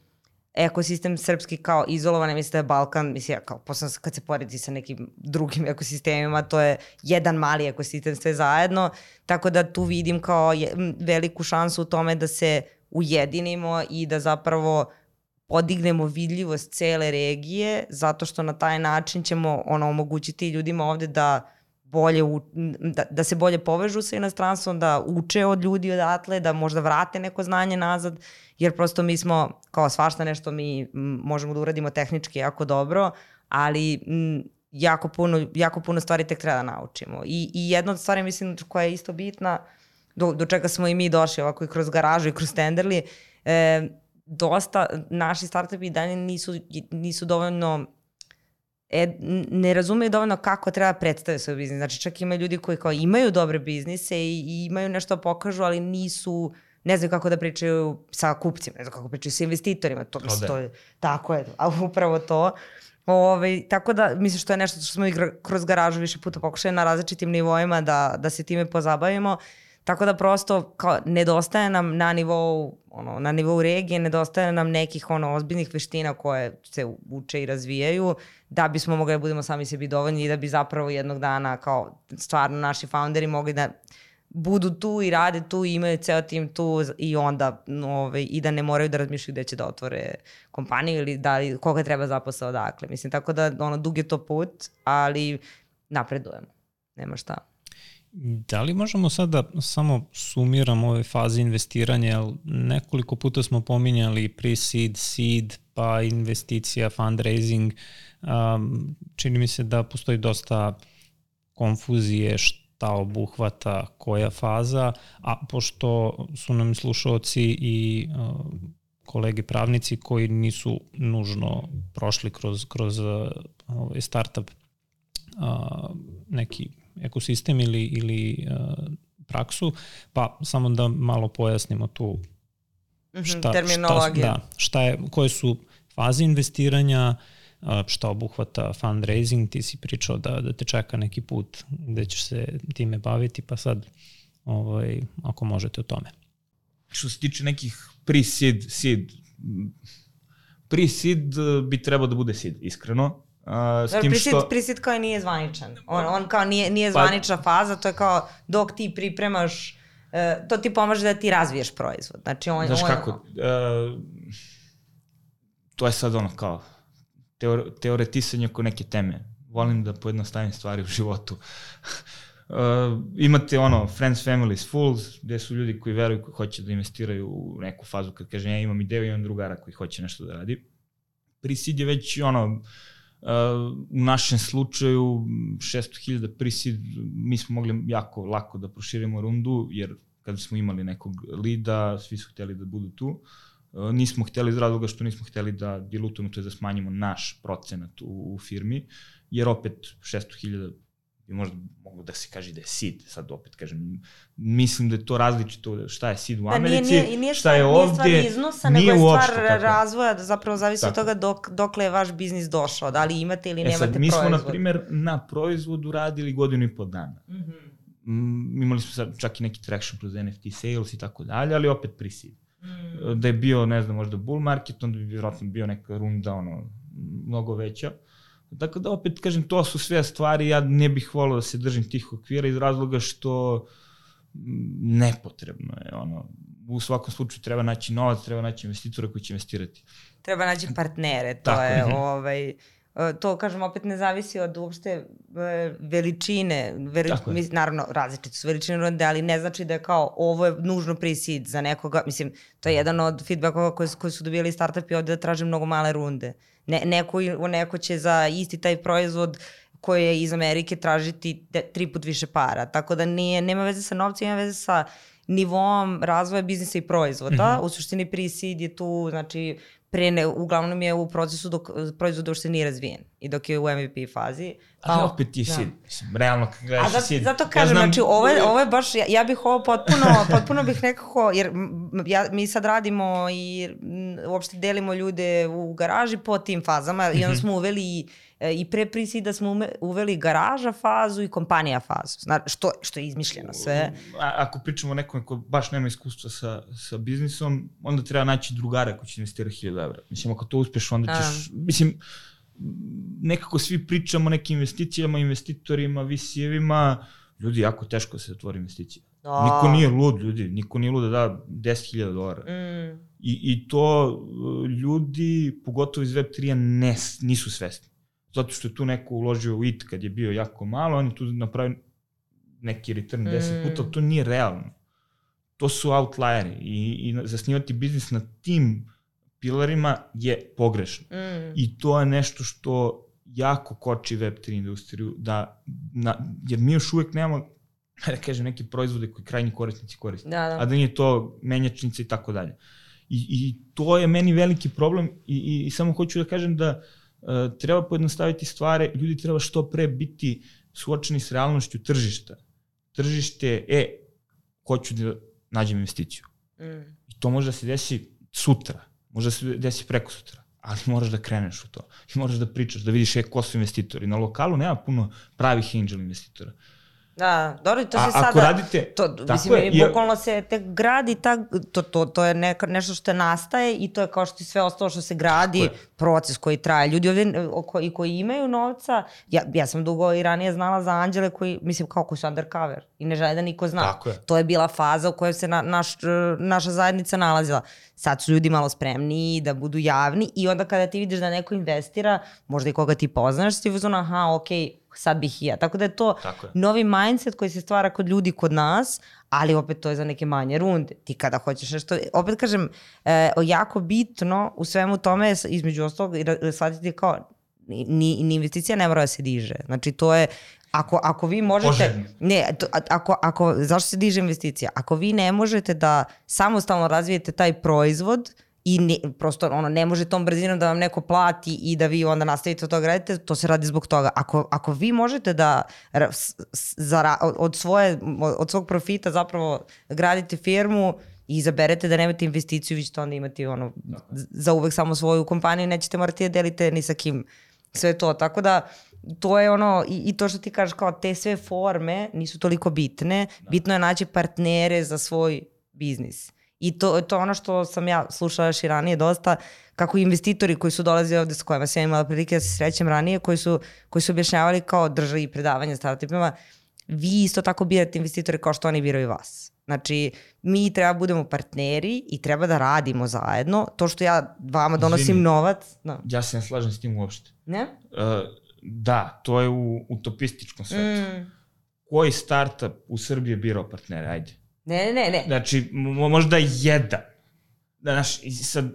ekosistem srpski kao izolovan, mislim da je Balkan, mislim, ja kao, posle kad se poredi sa nekim drugim ekosistemima, to je jedan mali ekosistem sve zajedno, tako da tu vidim kao je, veliku šansu u tome da se ujedinimo i da zapravo podignemo vidljivost cele regije, zato što na taj način ćemo ono, omogućiti ljudima ovde da bolje, u, da, da se bolje povežu sa inostranstvom, da uče od ljudi odatle, da možda vrate neko znanje nazad, jer prosto mi smo, kao svašta nešto mi možemo da uradimo tehnički jako dobro, ali m, jako puno, jako puno stvari tek treba da naučimo. I, i jedna od stvari, mislim, koja je isto bitna, do, do čega smo i mi došli ovako i kroz garažu i kroz tenderli, e, dosta naši startupi dalje nisu, nisu dovoljno e, ne razumeju dovoljno kako treba predstaviti svoj biznis. Znači čak ima ljudi koji kao imaju dobre biznise i, i imaju nešto da pokažu, ali nisu ne znaju kako da pričaju sa kupcima, ne znaju kako pričaju sa investitorima. To, mislim, da. to je, tako je, a upravo to. Ove, ovaj, tako da, mislim što je nešto što smo i kroz garažu više puta pokušali na različitim nivoima da, da se time pozabavimo. Tako da prosto kao, nedostaje nam na nivou, ono, na nivou regije, nedostaje nam nekih ono, ozbiljnih veština koje se uče i razvijaju da bismo mogli da budemo sami sebi dovoljni i da bi zapravo jednog dana kao stvarno naši founderi mogli da budu tu i rade tu i imaju ceo tim tu i onda ovaj, i da ne moraju da razmišljaju gde će da otvore kompaniju ili da li, koga treba zaposao odakle. Mislim, tako da ono, dug je to put, ali napredujemo. Nema šta. Da li možemo sada samo sumiramo ove faze investiranja, nekoliko puta smo pominjali pre-seed, seed, pa investicija, fundraising. Um, čini mi se da postoji dosta konfuzije šta obuhvata koja faza, a pošto su nam slušalci i uh, kolege pravnici koji nisu nužno prošli kroz, kroz uh, ovaj startup uh, neki ekosistem ili, ili uh, praksu, pa samo da malo pojasnimo tu mhm, šta, šta, da, šta je, koje su faze investiranja, uh, šta obuhvata fundraising, ti si pričao da, da te čeka neki put gde ćeš se time baviti, pa sad ovaj, ako možete o tome. Što se tiče nekih pre-seed, seed, pre-seed bi trebao da bude seed, iskreno. Uh, s tim prisit, što... Prisit kao nije zvaničan. On, on kao nije, nije pa- zvanična pa... faza, to je kao dok ti pripremaš, uh, to ti pomaže da ti razviješ proizvod. Znači on, Znaš on, kako, uh, to je sad ono kao teore, teoretisanje oko neke teme. Volim da pojednostavim stvari u životu. uh, imate ono friends, families, fools, gde su ljudi koji veruju koji hoće da investiraju u neku fazu kad kažem ja imam ideju, imam drugara koji hoće nešto da radi. Prisid je već ono u našem slučaju 600.000 prisid, mi smo mogli jako lako da proširimo rundu, jer kada smo imali nekog lida, svi su hteli da budu tu. Nismo hteli iz razloga što nismo hteli da dilutujemo, to je da smanjimo naš procenat u, u firmi, jer opet 600.000 bi možda moglo da se kaže da je seed, sad opet kažem, mislim da je to različito šta je seed u Americi, da, nije, nije, šta je ovde, nije stvar iznosa, nije nego je stvar tako. razvoja, da zapravo zavisi tako. od toga dok, dokle je vaš biznis došao, da li imate ili e nemate sad, proizvod. Mi smo, na primer, na proizvodu radili godinu i po dana. Mm -hmm. Mm, imali smo sad čak i neki traction kroz NFT sales i tako dalje, ali opet pre-seed. Mm. Da je bio, ne znam, možda bull market, onda bi vjerojatno bio neka runda, ono, mnogo veća. Tako da opet kažem, to su sve stvari, ja ne bih volio da se držim tih okvira iz razloga što nepotrebno je ono u svakom slučaju treba naći novac, treba naći investitora koji će investirati. Treba naći partnere, to Tako, je ovaj to kažem opet ne zavisi od uopšte e, veličine, veri, mis, naravno različite su veličine ronde, ali ne znači da je kao ovo je nužno pre-seed za nekoga, mislim to je jedan od feedbackova koji, koji su dobijali startupi ovde da traže mnogo male runde. Ne, neko, neko će za isti taj proizvod koji je iz Amerike tražiti tri put više para. Tako da nije, nema veze sa novcem, ima veze sa nivom razvoja biznisa i proizvoda. Mm -hmm. U suštini pre-seed je tu, znači, pre ne, uglavnom je u procesu dok proizvod uopšte nije razvijen. I dok je u MVP fazi. Ali kao- opet ti da. seed. Mislim, realno kad gledaš A zato, seed. zato ja kažem, znam- znači ovo je, ovo je baš, ja, ja bih ovo potpuno, potpuno bih nekako, jer ja, mi sad radimo i uopšte delimo ljude u garaži po tim fazama i Mhm. onda smo uveli i, e, i pre prisida smo ume, uveli garaža fazu i kompanija fazu, Zna, što, što je izmišljeno sve. A, ako pričamo o nekome ko baš nema iskustva sa, sa biznisom, onda treba naći drugara koji će investirati 1000 evra. Mislim, ako to uspeš, onda ćeš... Mislim, nekako svi pričamo o nekim investicijama, investitorima, VC-evima, ljudi, jako teško se otvori investicija. Da. Niko nije lud, ljudi, niko nije lud da da 10.000 dolara. Mm, I, I to uh, ljudi, pogotovo iz Web3-a, ne, s- nisu svesni. Zato što je tu neko uložio u IT kad je bio jako malo, on je tu napravio neki return 10 Mm. puta, ali to nije realno. To su outlieri i, i zasnivati biznis na tim pilarima je pogrešno. mm. I to je nešto što jako koči Web3 industriju, da, na, jer mi još uvek nemamo, da kažem, neke proizvode koji krajnji korisnici koriste Da, da. a da nije to menjačnica i tako dalje. I, I to je meni veliki problem i, i, i samo hoću da kažem da uh, treba pojednostaviti stvari, ljudi treba što pre biti suočeni s realnošću tržišta. Tržište, e, hoću da nađem investiciju. Mm. I to može da se desi sutra, može da se desi preko sutra, ali moraš da kreneš u to. I moraš da pričaš, da vidiš e, ko su investitori. Na lokalu nema puno pravih angel investitora. Da, dobro, i to se A sada... ako radite... To, mislim, je, i- bukvalno se tek gradi, ta, to, to, to je neka, nešto što nastaje i to je kao što i sve ostalo što se gradi, proces koji traje. Ljudi ovde e, o- koji, koji imaju novca, ja, ja sam dugo i ranije znala za anđele koji, mislim, kao koji su undercover i ne žele da niko zna. Tako je. To je bila faza u kojoj se na, naš, naša zajednica nalazila. Sad su ljudi malo spremniji da budu javni i onda kada ti vidiš da neko investira, možda i koga ti poznaš, ti uzmano, aha, okej, sad bih i ja. Tako da je to Tako je. novi mindset koji se stvara kod ljudi kod nas, ali opet to je za neke manje runde. Ti kada hoćeš nešto, opet kažem, e, jako bitno u svemu tome između ostalog shvatiti kao ni, ni, investicija ne mora da se diže. Znači to je Ako, ako vi možete... Poželjno. Ne, to, ako, ako, zašto se diže investicija? Ako vi ne možete da samostalno razvijete taj proizvod i ne, prosto ono, ne može tom brzinom da vam neko plati i da vi onda nastavite od toga radite, to se radi zbog toga. Ako, ako vi možete da zara, od, svoje, od svog profita zapravo gradite firmu i izaberete da nemate investiciju, vi ćete onda imati ono, z- za uvek samo svoju kompaniju, nećete morati da delite ni sa kim sve to. Tako da to je ono, i, i to što ti kažeš kao te sve forme nisu toliko bitne, bitno je naći partnere za svoj biznis. I to, to je ono što sam ja slušala još i ranije dosta, kako investitori koji su dolazili ovde s kojima sam ja imala prilike da se srećem ranije, koji su, koji su objašnjavali kao državi predavanja startupima, vi isto tako birate investitore kao što oni biraju vas. Znači, mi treba budemo partneri i treba da radimo zajedno. To što ja vama donosim Izvini. novac, no. Ja se ne slažem s tim uopšte. ne? Uh, da, to je u utopističkom svetu. Mm. Koji startup u Srbiji je birao partnere? Ajde. Ne, ne, ne, ne. Znači, mo- možda jedan. Da, znaš, sad,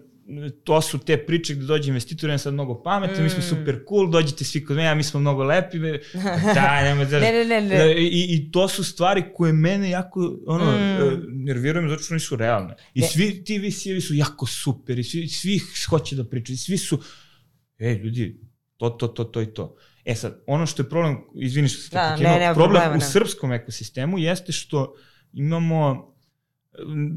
to su te priče gde dođe investitor, je sad mnogo pametan, mi smo Mm. super cool, dođite svi kod mene, a mi smo mnogo lepi. Da, nema da... Ne, ne, ne, ne. I, I to su stvari koje mene jako ono, Mm. mm. nerviraju me zato što nisu realne. I Ne. svi ti VC-evi su jako super i svi, svi hoće da pričaju, svi su, ej ljudi, to, to, to, to i to. E sad, ono što je problem, izvini što se te Da, prekinuo, nema problem problema, u ne. srpskom ekosistemu jeste što imamo m,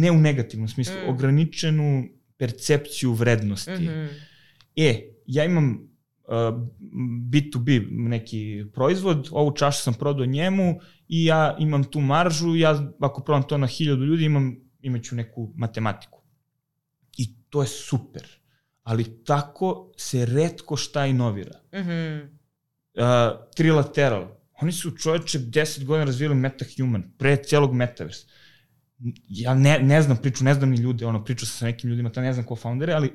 ne u negativnom smislu, Mm. mm. ograničenu percepciju vrednosti. Mm -hmm. E, ja imam uh, B2B neki proizvod, ovu čašu sam prodao njemu i ja imam tu maržu, ja ako prodam to na hiljadu ljudi imam, imaću neku matematiku. I to je super. Ali tako se redko šta inovira. Mhm. Uh, trilateral. Oni su čoveče 10 godina razvijali MetaHuman, pre celog Metaverse. Ja ne, ne znam priču, ne znam ni ljude, ono, pričao sam sa nekim ljudima, ta ne znam ko foundere, ali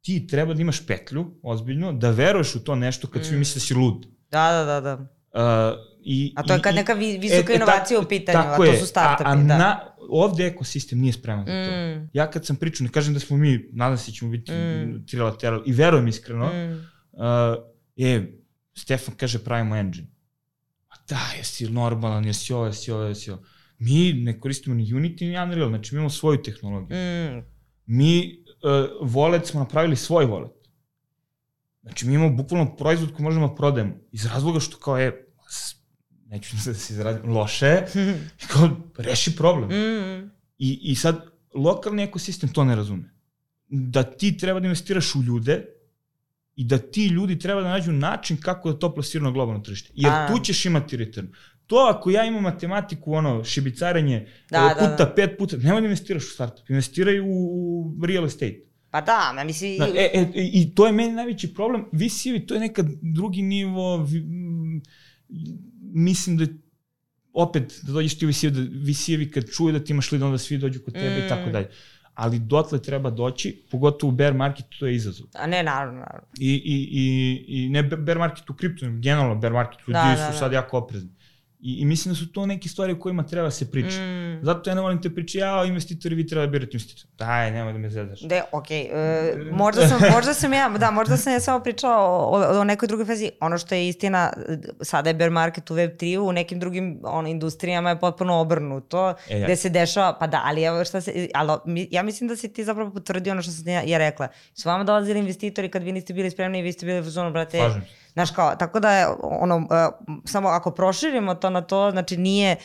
ti treba da imaš petlju, ozbiljno, da veruješ u to nešto kad mm. svi Mm. misle da si lud. Da, da, da, da. Uh, i, A to je kad i- neka vi, visoka inovacija u pitanju, a to je. su startupi, a, a da. Na, ovde ekosistem nije spreman za to. Mm. Ja kad sam pričao, ne kažem da smo mi, nadam se da ćemo biti Mm. mm. trilateral, i verujem iskreno, Mm. uh, je, Stefan kaže pravimo engine. Da, jesi normalan, jesi ovo, jesi ovo, jesi ovo. Mi ne koristimo ni Unity ni Unreal, znači mi imamo svoju tehnologiju. Mm. Mi uh, wallet smo napravili svoj wallet. Znači mi imamo bukvalno proizvod koji možemo da prodajemo iz razloga što kao je, neću da se izrazim, loše i kao reši problem. Mm. I, I sad lokalni ekosistem to ne razume. Da ti treba da investiraš u ljude i da ti ljudi treba da nađu način kako da to plasiraju na globalno tržište. Jer A. tu ćeš imati return. To ako ja imam matematiku, ono, šibicarenje Da, da, da, puta da. pet puta, nemoj da investiraš u startup, investiraj u, real estate. Pa da, ma mislim... Da, e, e, I to je meni najveći problem. VC-evi, to je nekad drugi nivo, vi, m, mislim da je opet, da dođeš ti u VC-evi, da VC-evi kad čuju da ti imaš lead, onda svi dođu kod tebe Mm. i tako dalje. Ali dotle treba doći, pogotovo u bear marketu, to je izazov. A ne, naravno, naravno. I, i, i, i ne bear market u kriptu, generalno bear market, ljudi Da, su da, da. sad jako oprezni. I, I mislim da su to neke stvari o kojima treba se pričati. Mm. Zato ja ne volim te priče, ja, investitori, vi treba da birate investitora. Daj, nemoj da me zezaš. De, okej, e, možda, sam, možda sam ja, da, možda sam ja samo pričala o, o, o nekoj drugoj fazi. Ono što je istina, sada je bear market u Web3, u nekim drugim ono, industrijama je potpuno obrnuto, E, ja. gde se dešava, pa da, ali evo šta se, ali ja mislim da si ti zapravo potvrdio ono što sam ja, ja rekla. Su vama dolazili investitori kad vi niste bili spremni i vi ste bili u zonu, brate, Slažem se. Znaš kao, tako da je ono, uh, samo ako proširimo to na to, znači nije,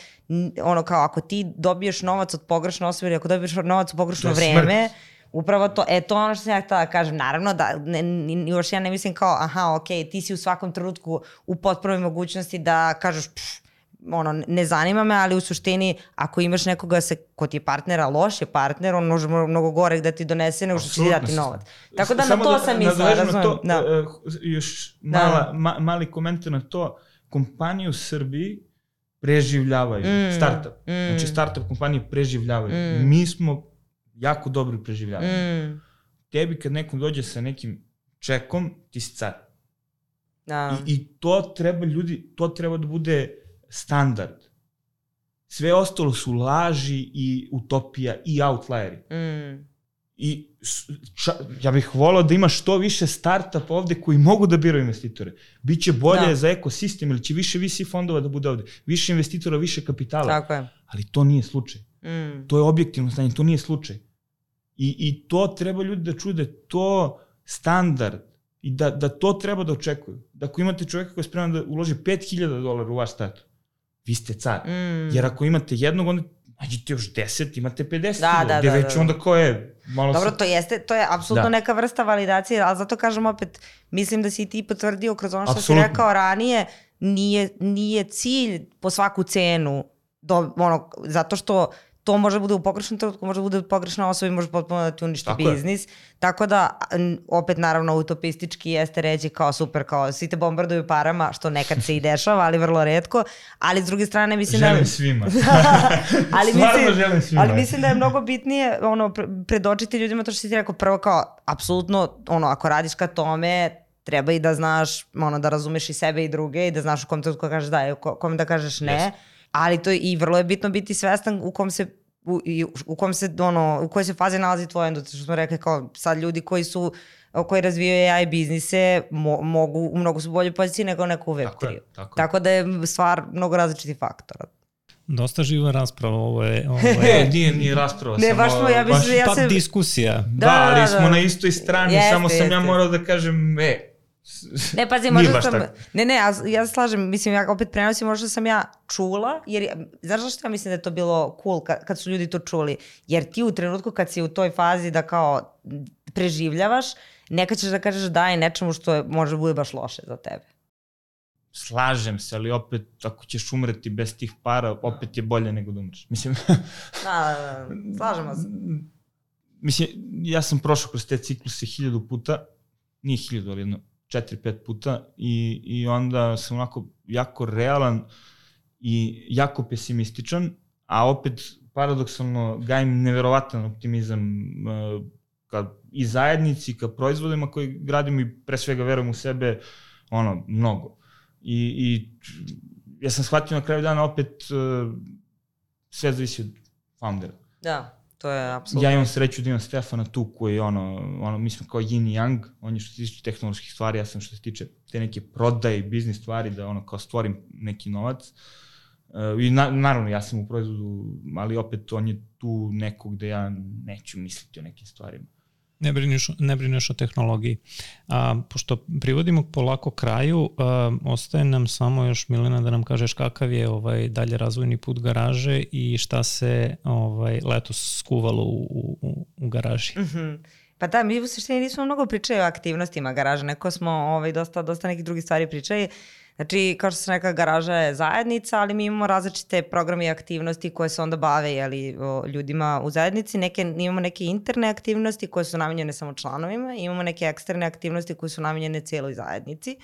ono kao ako ti dobiješ novac od pogrešne osobe ili ako dobiješ novac u pogrešno To vreme, upravo to, e to ono što sam ja htela da kažem, naravno da, ne, ni- još ja ne mislim kao, aha, ok, ti si u svakom trenutku u potpunoj mogućnosti da kažeš, pff, ono, ne zanima me, ali u suštini, ako imaš nekoga se, ko ti je partnera, loš je partner, on može mnogo gore da ti donese nego što će ti dati novac. Tako da na Samo to sam mislila, na. To, Da. e, još Da. mala, ma, mali komentar na to. Kompanije u Srbiji preživljavaju. Mm, Startup. mm. Znači startup kompanije preživljavaju. Mm. Mi smo jako dobri u preživljavanju. Mm, Tebi kad nekom dođe sa nekim čekom, ti si car. da. I, I to treba ljudi, to treba da bude standard. Sve ostalo su laži i utopija i outlieri. Mm. I ča, ja bih volao da ima što više startup ovde koji mogu da biraju investitore. Biće bolje Da. za ekosistem ili će više VC fondova da bude ovde. Više investitora, više kapitala. Tako je. Ali to nije slučaj. Mm. To je objektivno stanje, to nije slučaj. I, i to treba ljudi da čuju da to standard i da, da to treba da očekuju. Da ako imate čoveka koji je spreman da uloži 5000 dolara u vaš startup, vi ste car. Mm. Jer ako imate jednog, onda nađite još 10, imate 50 Da, da, gde da, već da. onda ko je malo Dobro, to jeste, to je apsolutno Da. neka vrsta validacije, ali zato kažem opet, mislim da si ti potvrdio kroz ono što Apsolutno. si rekao ranije, nije, nije cilj po svaku cenu, do, ono, zato što to može da bude u pogrešnom trenutku, može da bude pogrešna osoba i može potpuno da ti uništi Tako je. biznis. Tako da, opet naravno utopistički jeste reći kao super, kao svi te bombarduju parama, što nekad se i dešava, ali vrlo redko. Ali s druge strane mislim Želim da... svima. ali Stvarno mislim, želim svima. Ali mislim da je mnogo bitnije ono, pre- predočiti ljudima to što si ti rekao prvo kao, apsolutno, ono, ako radiš ka tome, treba i da znaš, ono, da razumeš i sebe i druge i da znaš u kom trenutku kažeš da i u ko- kom da kažeš ne. Jeste. Ali to je, i vrlo je bitno biti svestan u kom se u, i u kom se ono u kojoj se fazi nalazi tvoja industrija što smo rekli kao sad ljudi koji su koji razvijaju AI biznise mo, mogu u mnogo su bolje poziciji nego neko u Web3. Tako je, tako. Tako da je stvar mnogo različitih faktora. Dosta živa rasprava, ovo je, ovo je nije, nije rasprava. Ne, samo, baš smo, ja baš- mislim, ja pa se... diskusija. Da, Da, ali da, smo da. na istoj strani, Jeste, samo sam ja jeste. morao da kažem, e, Ne, pazi, možda sam... tako. Ne, ne, ja, ja se slažem, mislim, ja opet prenosim, možda sam ja čula, jer, je- znaš zašto ja mislim da je to bilo cool kad, kad su ljudi to čuli? Jer ti u trenutku kad si u toj fazi da kao preživljavaš, nekad ćeš da kažeš daj nečemu što je, može bude baš loše za tebe. slažem se, ali opet, ako ćeš umreti bez tih para, opet je bolje nego da umreš. Mislim, Da, da, da, slažemo se. mislim, ja sam prošao kroz te cikluse hiljadu puta, nije hiljadu, ali jedno četiri, pet puta i, i onda sam onako jako realan i jako pesimističan, a opet paradoksalno gajim neverovatan optimizam uh, ka i zajednici, ka proizvodima koji gradimo i pre svega verujem u sebe ono, mnogo. I, i ja sam shvatio na kraju dana opet uh, sve zavisi od foundera. Da, to je apsolutno. Ja imam sreću da imam Stefana tu koji ono, ono mi smo kao yin i yang, on je što se tiče tehnoloških stvari, ja sam što se tiče te neke prodaje i biznis stvari, da ono kao stvorim neki novac. Uh, I na, naravno ja sam u proizvodu, ali opet on je tu neko gde ja neću misliti o nekim stvarima. Ne brineš, ne brineš o tehnologiji. A, pošto privodimo polako kraju, a, ostaje nam samo još Milena da nam kažeš kakav je ovaj dalje razvojni put garaže i šta se ovaj letos skuvalo u, u, u garaži. Mm -hmm. Pa da, mi u suštini nismo mnogo pričali o aktivnostima garaža, neko smo ovaj, dosta, dosta nekih drugih stvari pričali. Znači, kao što sam rekla, garaža je zajednica, ali mi imamo različite programe i aktivnosti koje se onda bave jeli, o, ljudima u zajednici. Neke, imamo neke interne aktivnosti koje su namenjene samo članovima, imamo neke eksterne aktivnosti koje su namenjene cijeloj zajednici.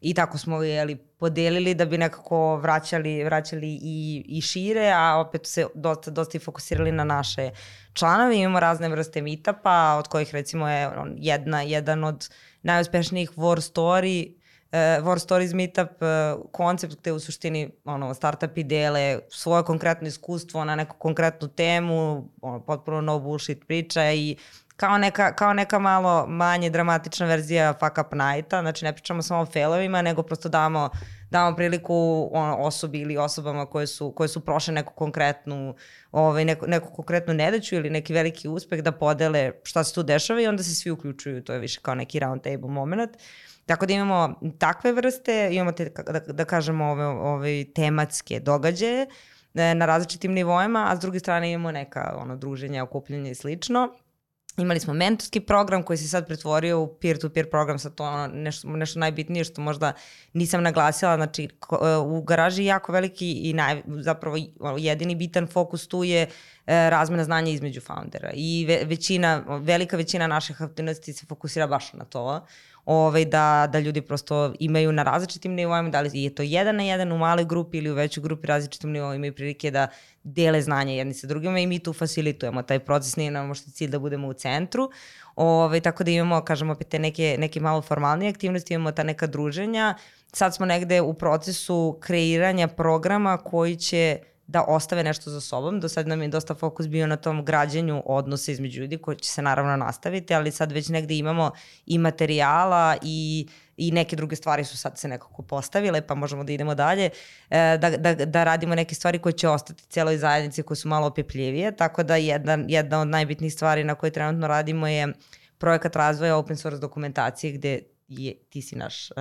I tako smo jeli, podelili da bi nekako vraćali, vraćali i, i šire, a opet se dosta, dosta i fokusirali na naše članove. Imamo razne vrste meetupa, od kojih recimo je jedna, jedan od najuspešnijih war story War Stories Meetup uh, koncept gde u suštini ono, startupi dele svoje konkretno iskustvo na neku konkretnu temu, ono, potpuno no bullshit priča i kao neka, kao neka malo manje dramatična verzija fuck up nighta, znači ne pričamo samo o failovima, nego prosto damo, damo priliku ono, osobi ili osobama koje su, koje su prošle neku konkretnu, ovaj, neku, neku konkretnu nedaću ili neki veliki uspeh da podele šta se tu dešava i onda se svi uključuju, to je više kao neki round table moment. Uh, Tako da imamo takve vrste, imamo te, da, da kažemo, ove, ove tematske događaje e, na različitim nivoima, a s druge strane imamo neka ono, druženja, okupljanja i slično. Imali smo mentorski program koji se sad pretvorio u peer-to-peer program, sa to ono nešto, nešto najbitnije što možda nisam naglasila, znači e, u garaži je jako veliki i naj, zapravo jedini bitan fokus tu je e, razmena znanja između foundera i ve, većina, velika većina naših aktivnosti se fokusira baš na to ovaj, da, da ljudi prosto imaju na različitim nivoima, da li je to jedan na jedan u maloj grupi ili u većoj grupi različitim nivoima imaju prilike da dele znanje jedni sa drugima i mi tu facilitujemo. Taj proces, nije nam možda cilj da budemo u centru, ovaj, tako da imamo, kažemo, opet te neke, neke malo formalnije aktivnosti, imamo ta neka druženja, sad smo negde u procesu kreiranja programa koji će da ostave nešto za sobom. Do sad nam je dosta fokus bio na tom građenju odnosa između ljudi koji će se naravno nastaviti, ali sad već negde imamo i materijala i i neke druge stvari su sad se nekako postavile, pa možemo da idemo dalje, e, da, da, da radimo neke stvari koje će ostati celoj zajednici koje su malo opipljivije, tako da jedna, jedna od najbitnijih stvari na koje trenutno radimo je projekat razvoja open source dokumentacije gde je, ti si naš uh,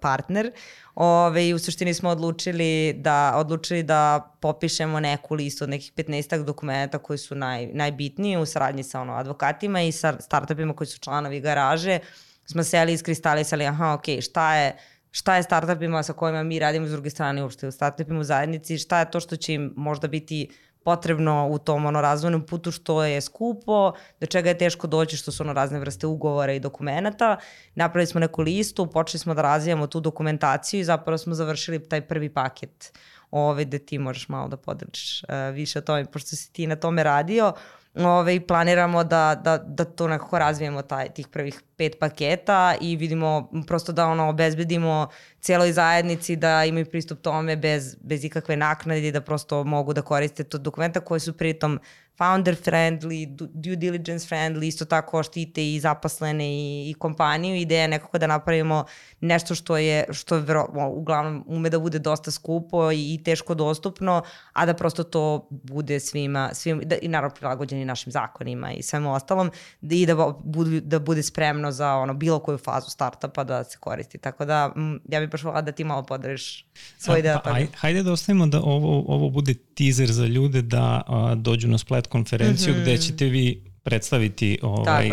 partner. Ove, u suštini smo odlučili da, odlučili da popišemo neku listu od nekih 15 dokumenta koji su naj, najbitniji u saradnji sa ono, advokatima i sa startupima koji su članovi garaže. Smo seli i iskristalisali, aha, ok, šta je šta je startupima sa kojima mi radimo s druge strane uopšte u startupima u zajednici, šta je to što će im možda biti potrebno u tom ono razvojnom putu što je skupo, do čega je teško doći što su ono razne vrste ugovora i dokumenta. Napravili smo neku listu, počeli smo da razvijamo tu dokumentaciju i zapravo smo završili taj prvi paket ove, gde ti možeš malo da podeliš uh, više o tome, pošto si ti na tome radio. Ove, planiramo da, da, da to nekako razvijemo taj, tih prvih pet paketa i vidimo prosto da ono obezbedimo cijeloj zajednici da imaju pristup tome bez, bez ikakve naknade i da prosto mogu da koriste to dokumenta koje su pritom founder friendly, due diligence friendly, isto tako štite i zaposlene i, i kompaniju. Ideja je nekako da napravimo nešto što je, što je vero, uglavnom ume da bude dosta skupo i, i teško dostupno, a da prosto to bude svima, svima da, i naravno prilagođeni našim zakonima i svemu ostalom, da, i da, budu, da bude spremno za ono bilo koju fazu startupa da se koristi. Tako da m, ja bih baš volala da ti malo podariš svoj deo. Pa, aj, hajde da ostavimo da ovo, ovo bude teaser za ljude da a, dođu na splet konferenciju mm -hmm. gde ćete vi predstaviti ovaj,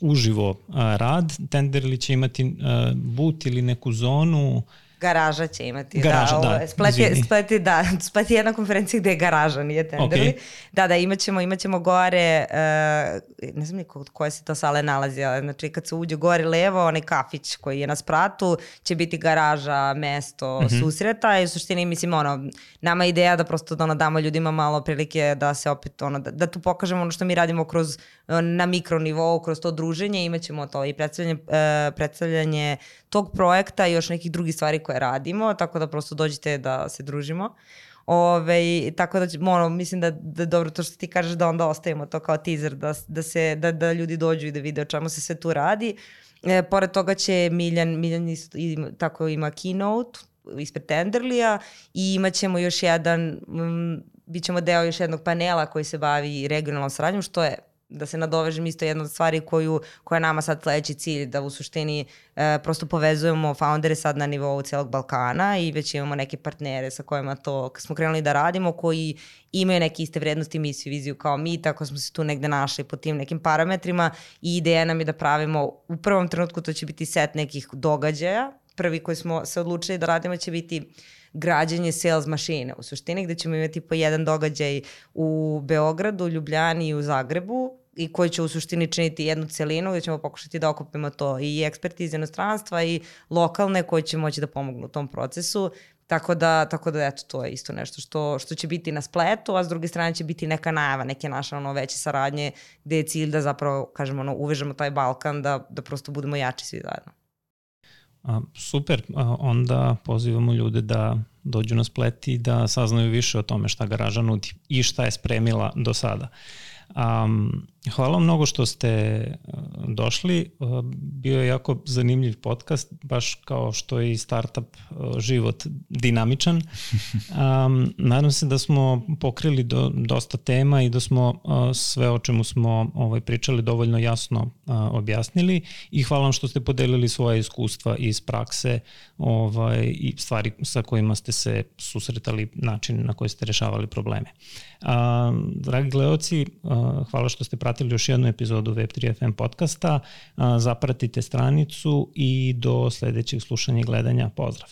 uživo a, rad. Tenderli će imati a, but ili neku zonu Garaža će imati. Garaža, da. da. Splet, je, Splet, je, da, Splet je jedna konferencija gde je garaža, nije tenderli. Okay. Da, da, imaćemo, imaćemo gore, uh, ne znam ni koje se to sale nalazi, ali znači kad se uđe gore levo, onaj kafić koji je na spratu, će biti garaža, mesto, mm -hmm. susreta i u suštini, mislim, ono, nama je ideja da prosto da ono, damo ljudima malo prilike da se opet, ono, da, da tu pokažemo ono što mi radimo kroz, na mikronivou, kroz to druženje, imaćemo to i predstavljanje, uh, predstavljanje tog projekta i još nekih drugih stvari koje radimo, tako da prosto dođite da se družimo. Ove, tako da ono, mislim da, da dobro to što ti kažeš da onda ostavimo to kao teaser, da, da, se, da, da ljudi dođu i da vide o čemu se sve tu radi. E, pored toga će Miljan, Miljan isto, ima, tako ima keynote ispred Tenderlija i imaćemo još jedan, m, bit ćemo deo još jednog panela koji se bavi regionalnom saradnjom, što je da se nadovežem isto jedna od stvari koju, koja je nama sad sledeći cilj, da u suštini e, prosto povezujemo foundere sad na nivou celog Balkana i već imamo neke partnere sa kojima to smo krenuli da radimo, koji imaju neke iste vrednosti, misiju, viziju kao mi, tako smo se tu negde našli po tim nekim parametrima i ideja nam je da pravimo, u prvom trenutku to će biti set nekih događaja, prvi koji smo se odlučili da radimo će biti građenje sales mašine u suštini gde ćemo imati po jedan događaj u Beogradu, Ljubljani i u Zagrebu i koji će u suštini činiti jednu celinu gde ćemo pokušati da okupimo to i eksperti iz inostranstva i lokalne koji će moći da pomognu u tom procesu. Tako da, tako da eto, to je isto nešto što, što će biti na spletu, a s druge strane će biti neka najava, neke naše ono, veće saradnje gde je cilj da zapravo, kažemo, ono, uvežemo taj Balkan, da, da prosto budemo jači svi zajedno. A, super, a, onda pozivamo ljude da dođu na splet i da saznaju više o tome šta garaža nudi i šta je spremila do sada. Um, hvala mnogo što ste došli. Bio je jako zanimljiv podcast, baš kao što je i startup život dinamičan. Um, nadam se da smo pokrili do, dosta tema i da smo sve o čemu smo ovaj, pričali dovoljno jasno objasnili i hvala vam što ste podelili svoje iskustva iz prakse ovaj, i stvari sa kojima ste se susretali, način na koji ste rešavali probleme. Um, dragi gledalci, uh, hvala što ste pratili još jednu epizodu Web3FM podcasta. Zapratite stranicu i do sledećeg slušanja i gledanja. Pozdrav!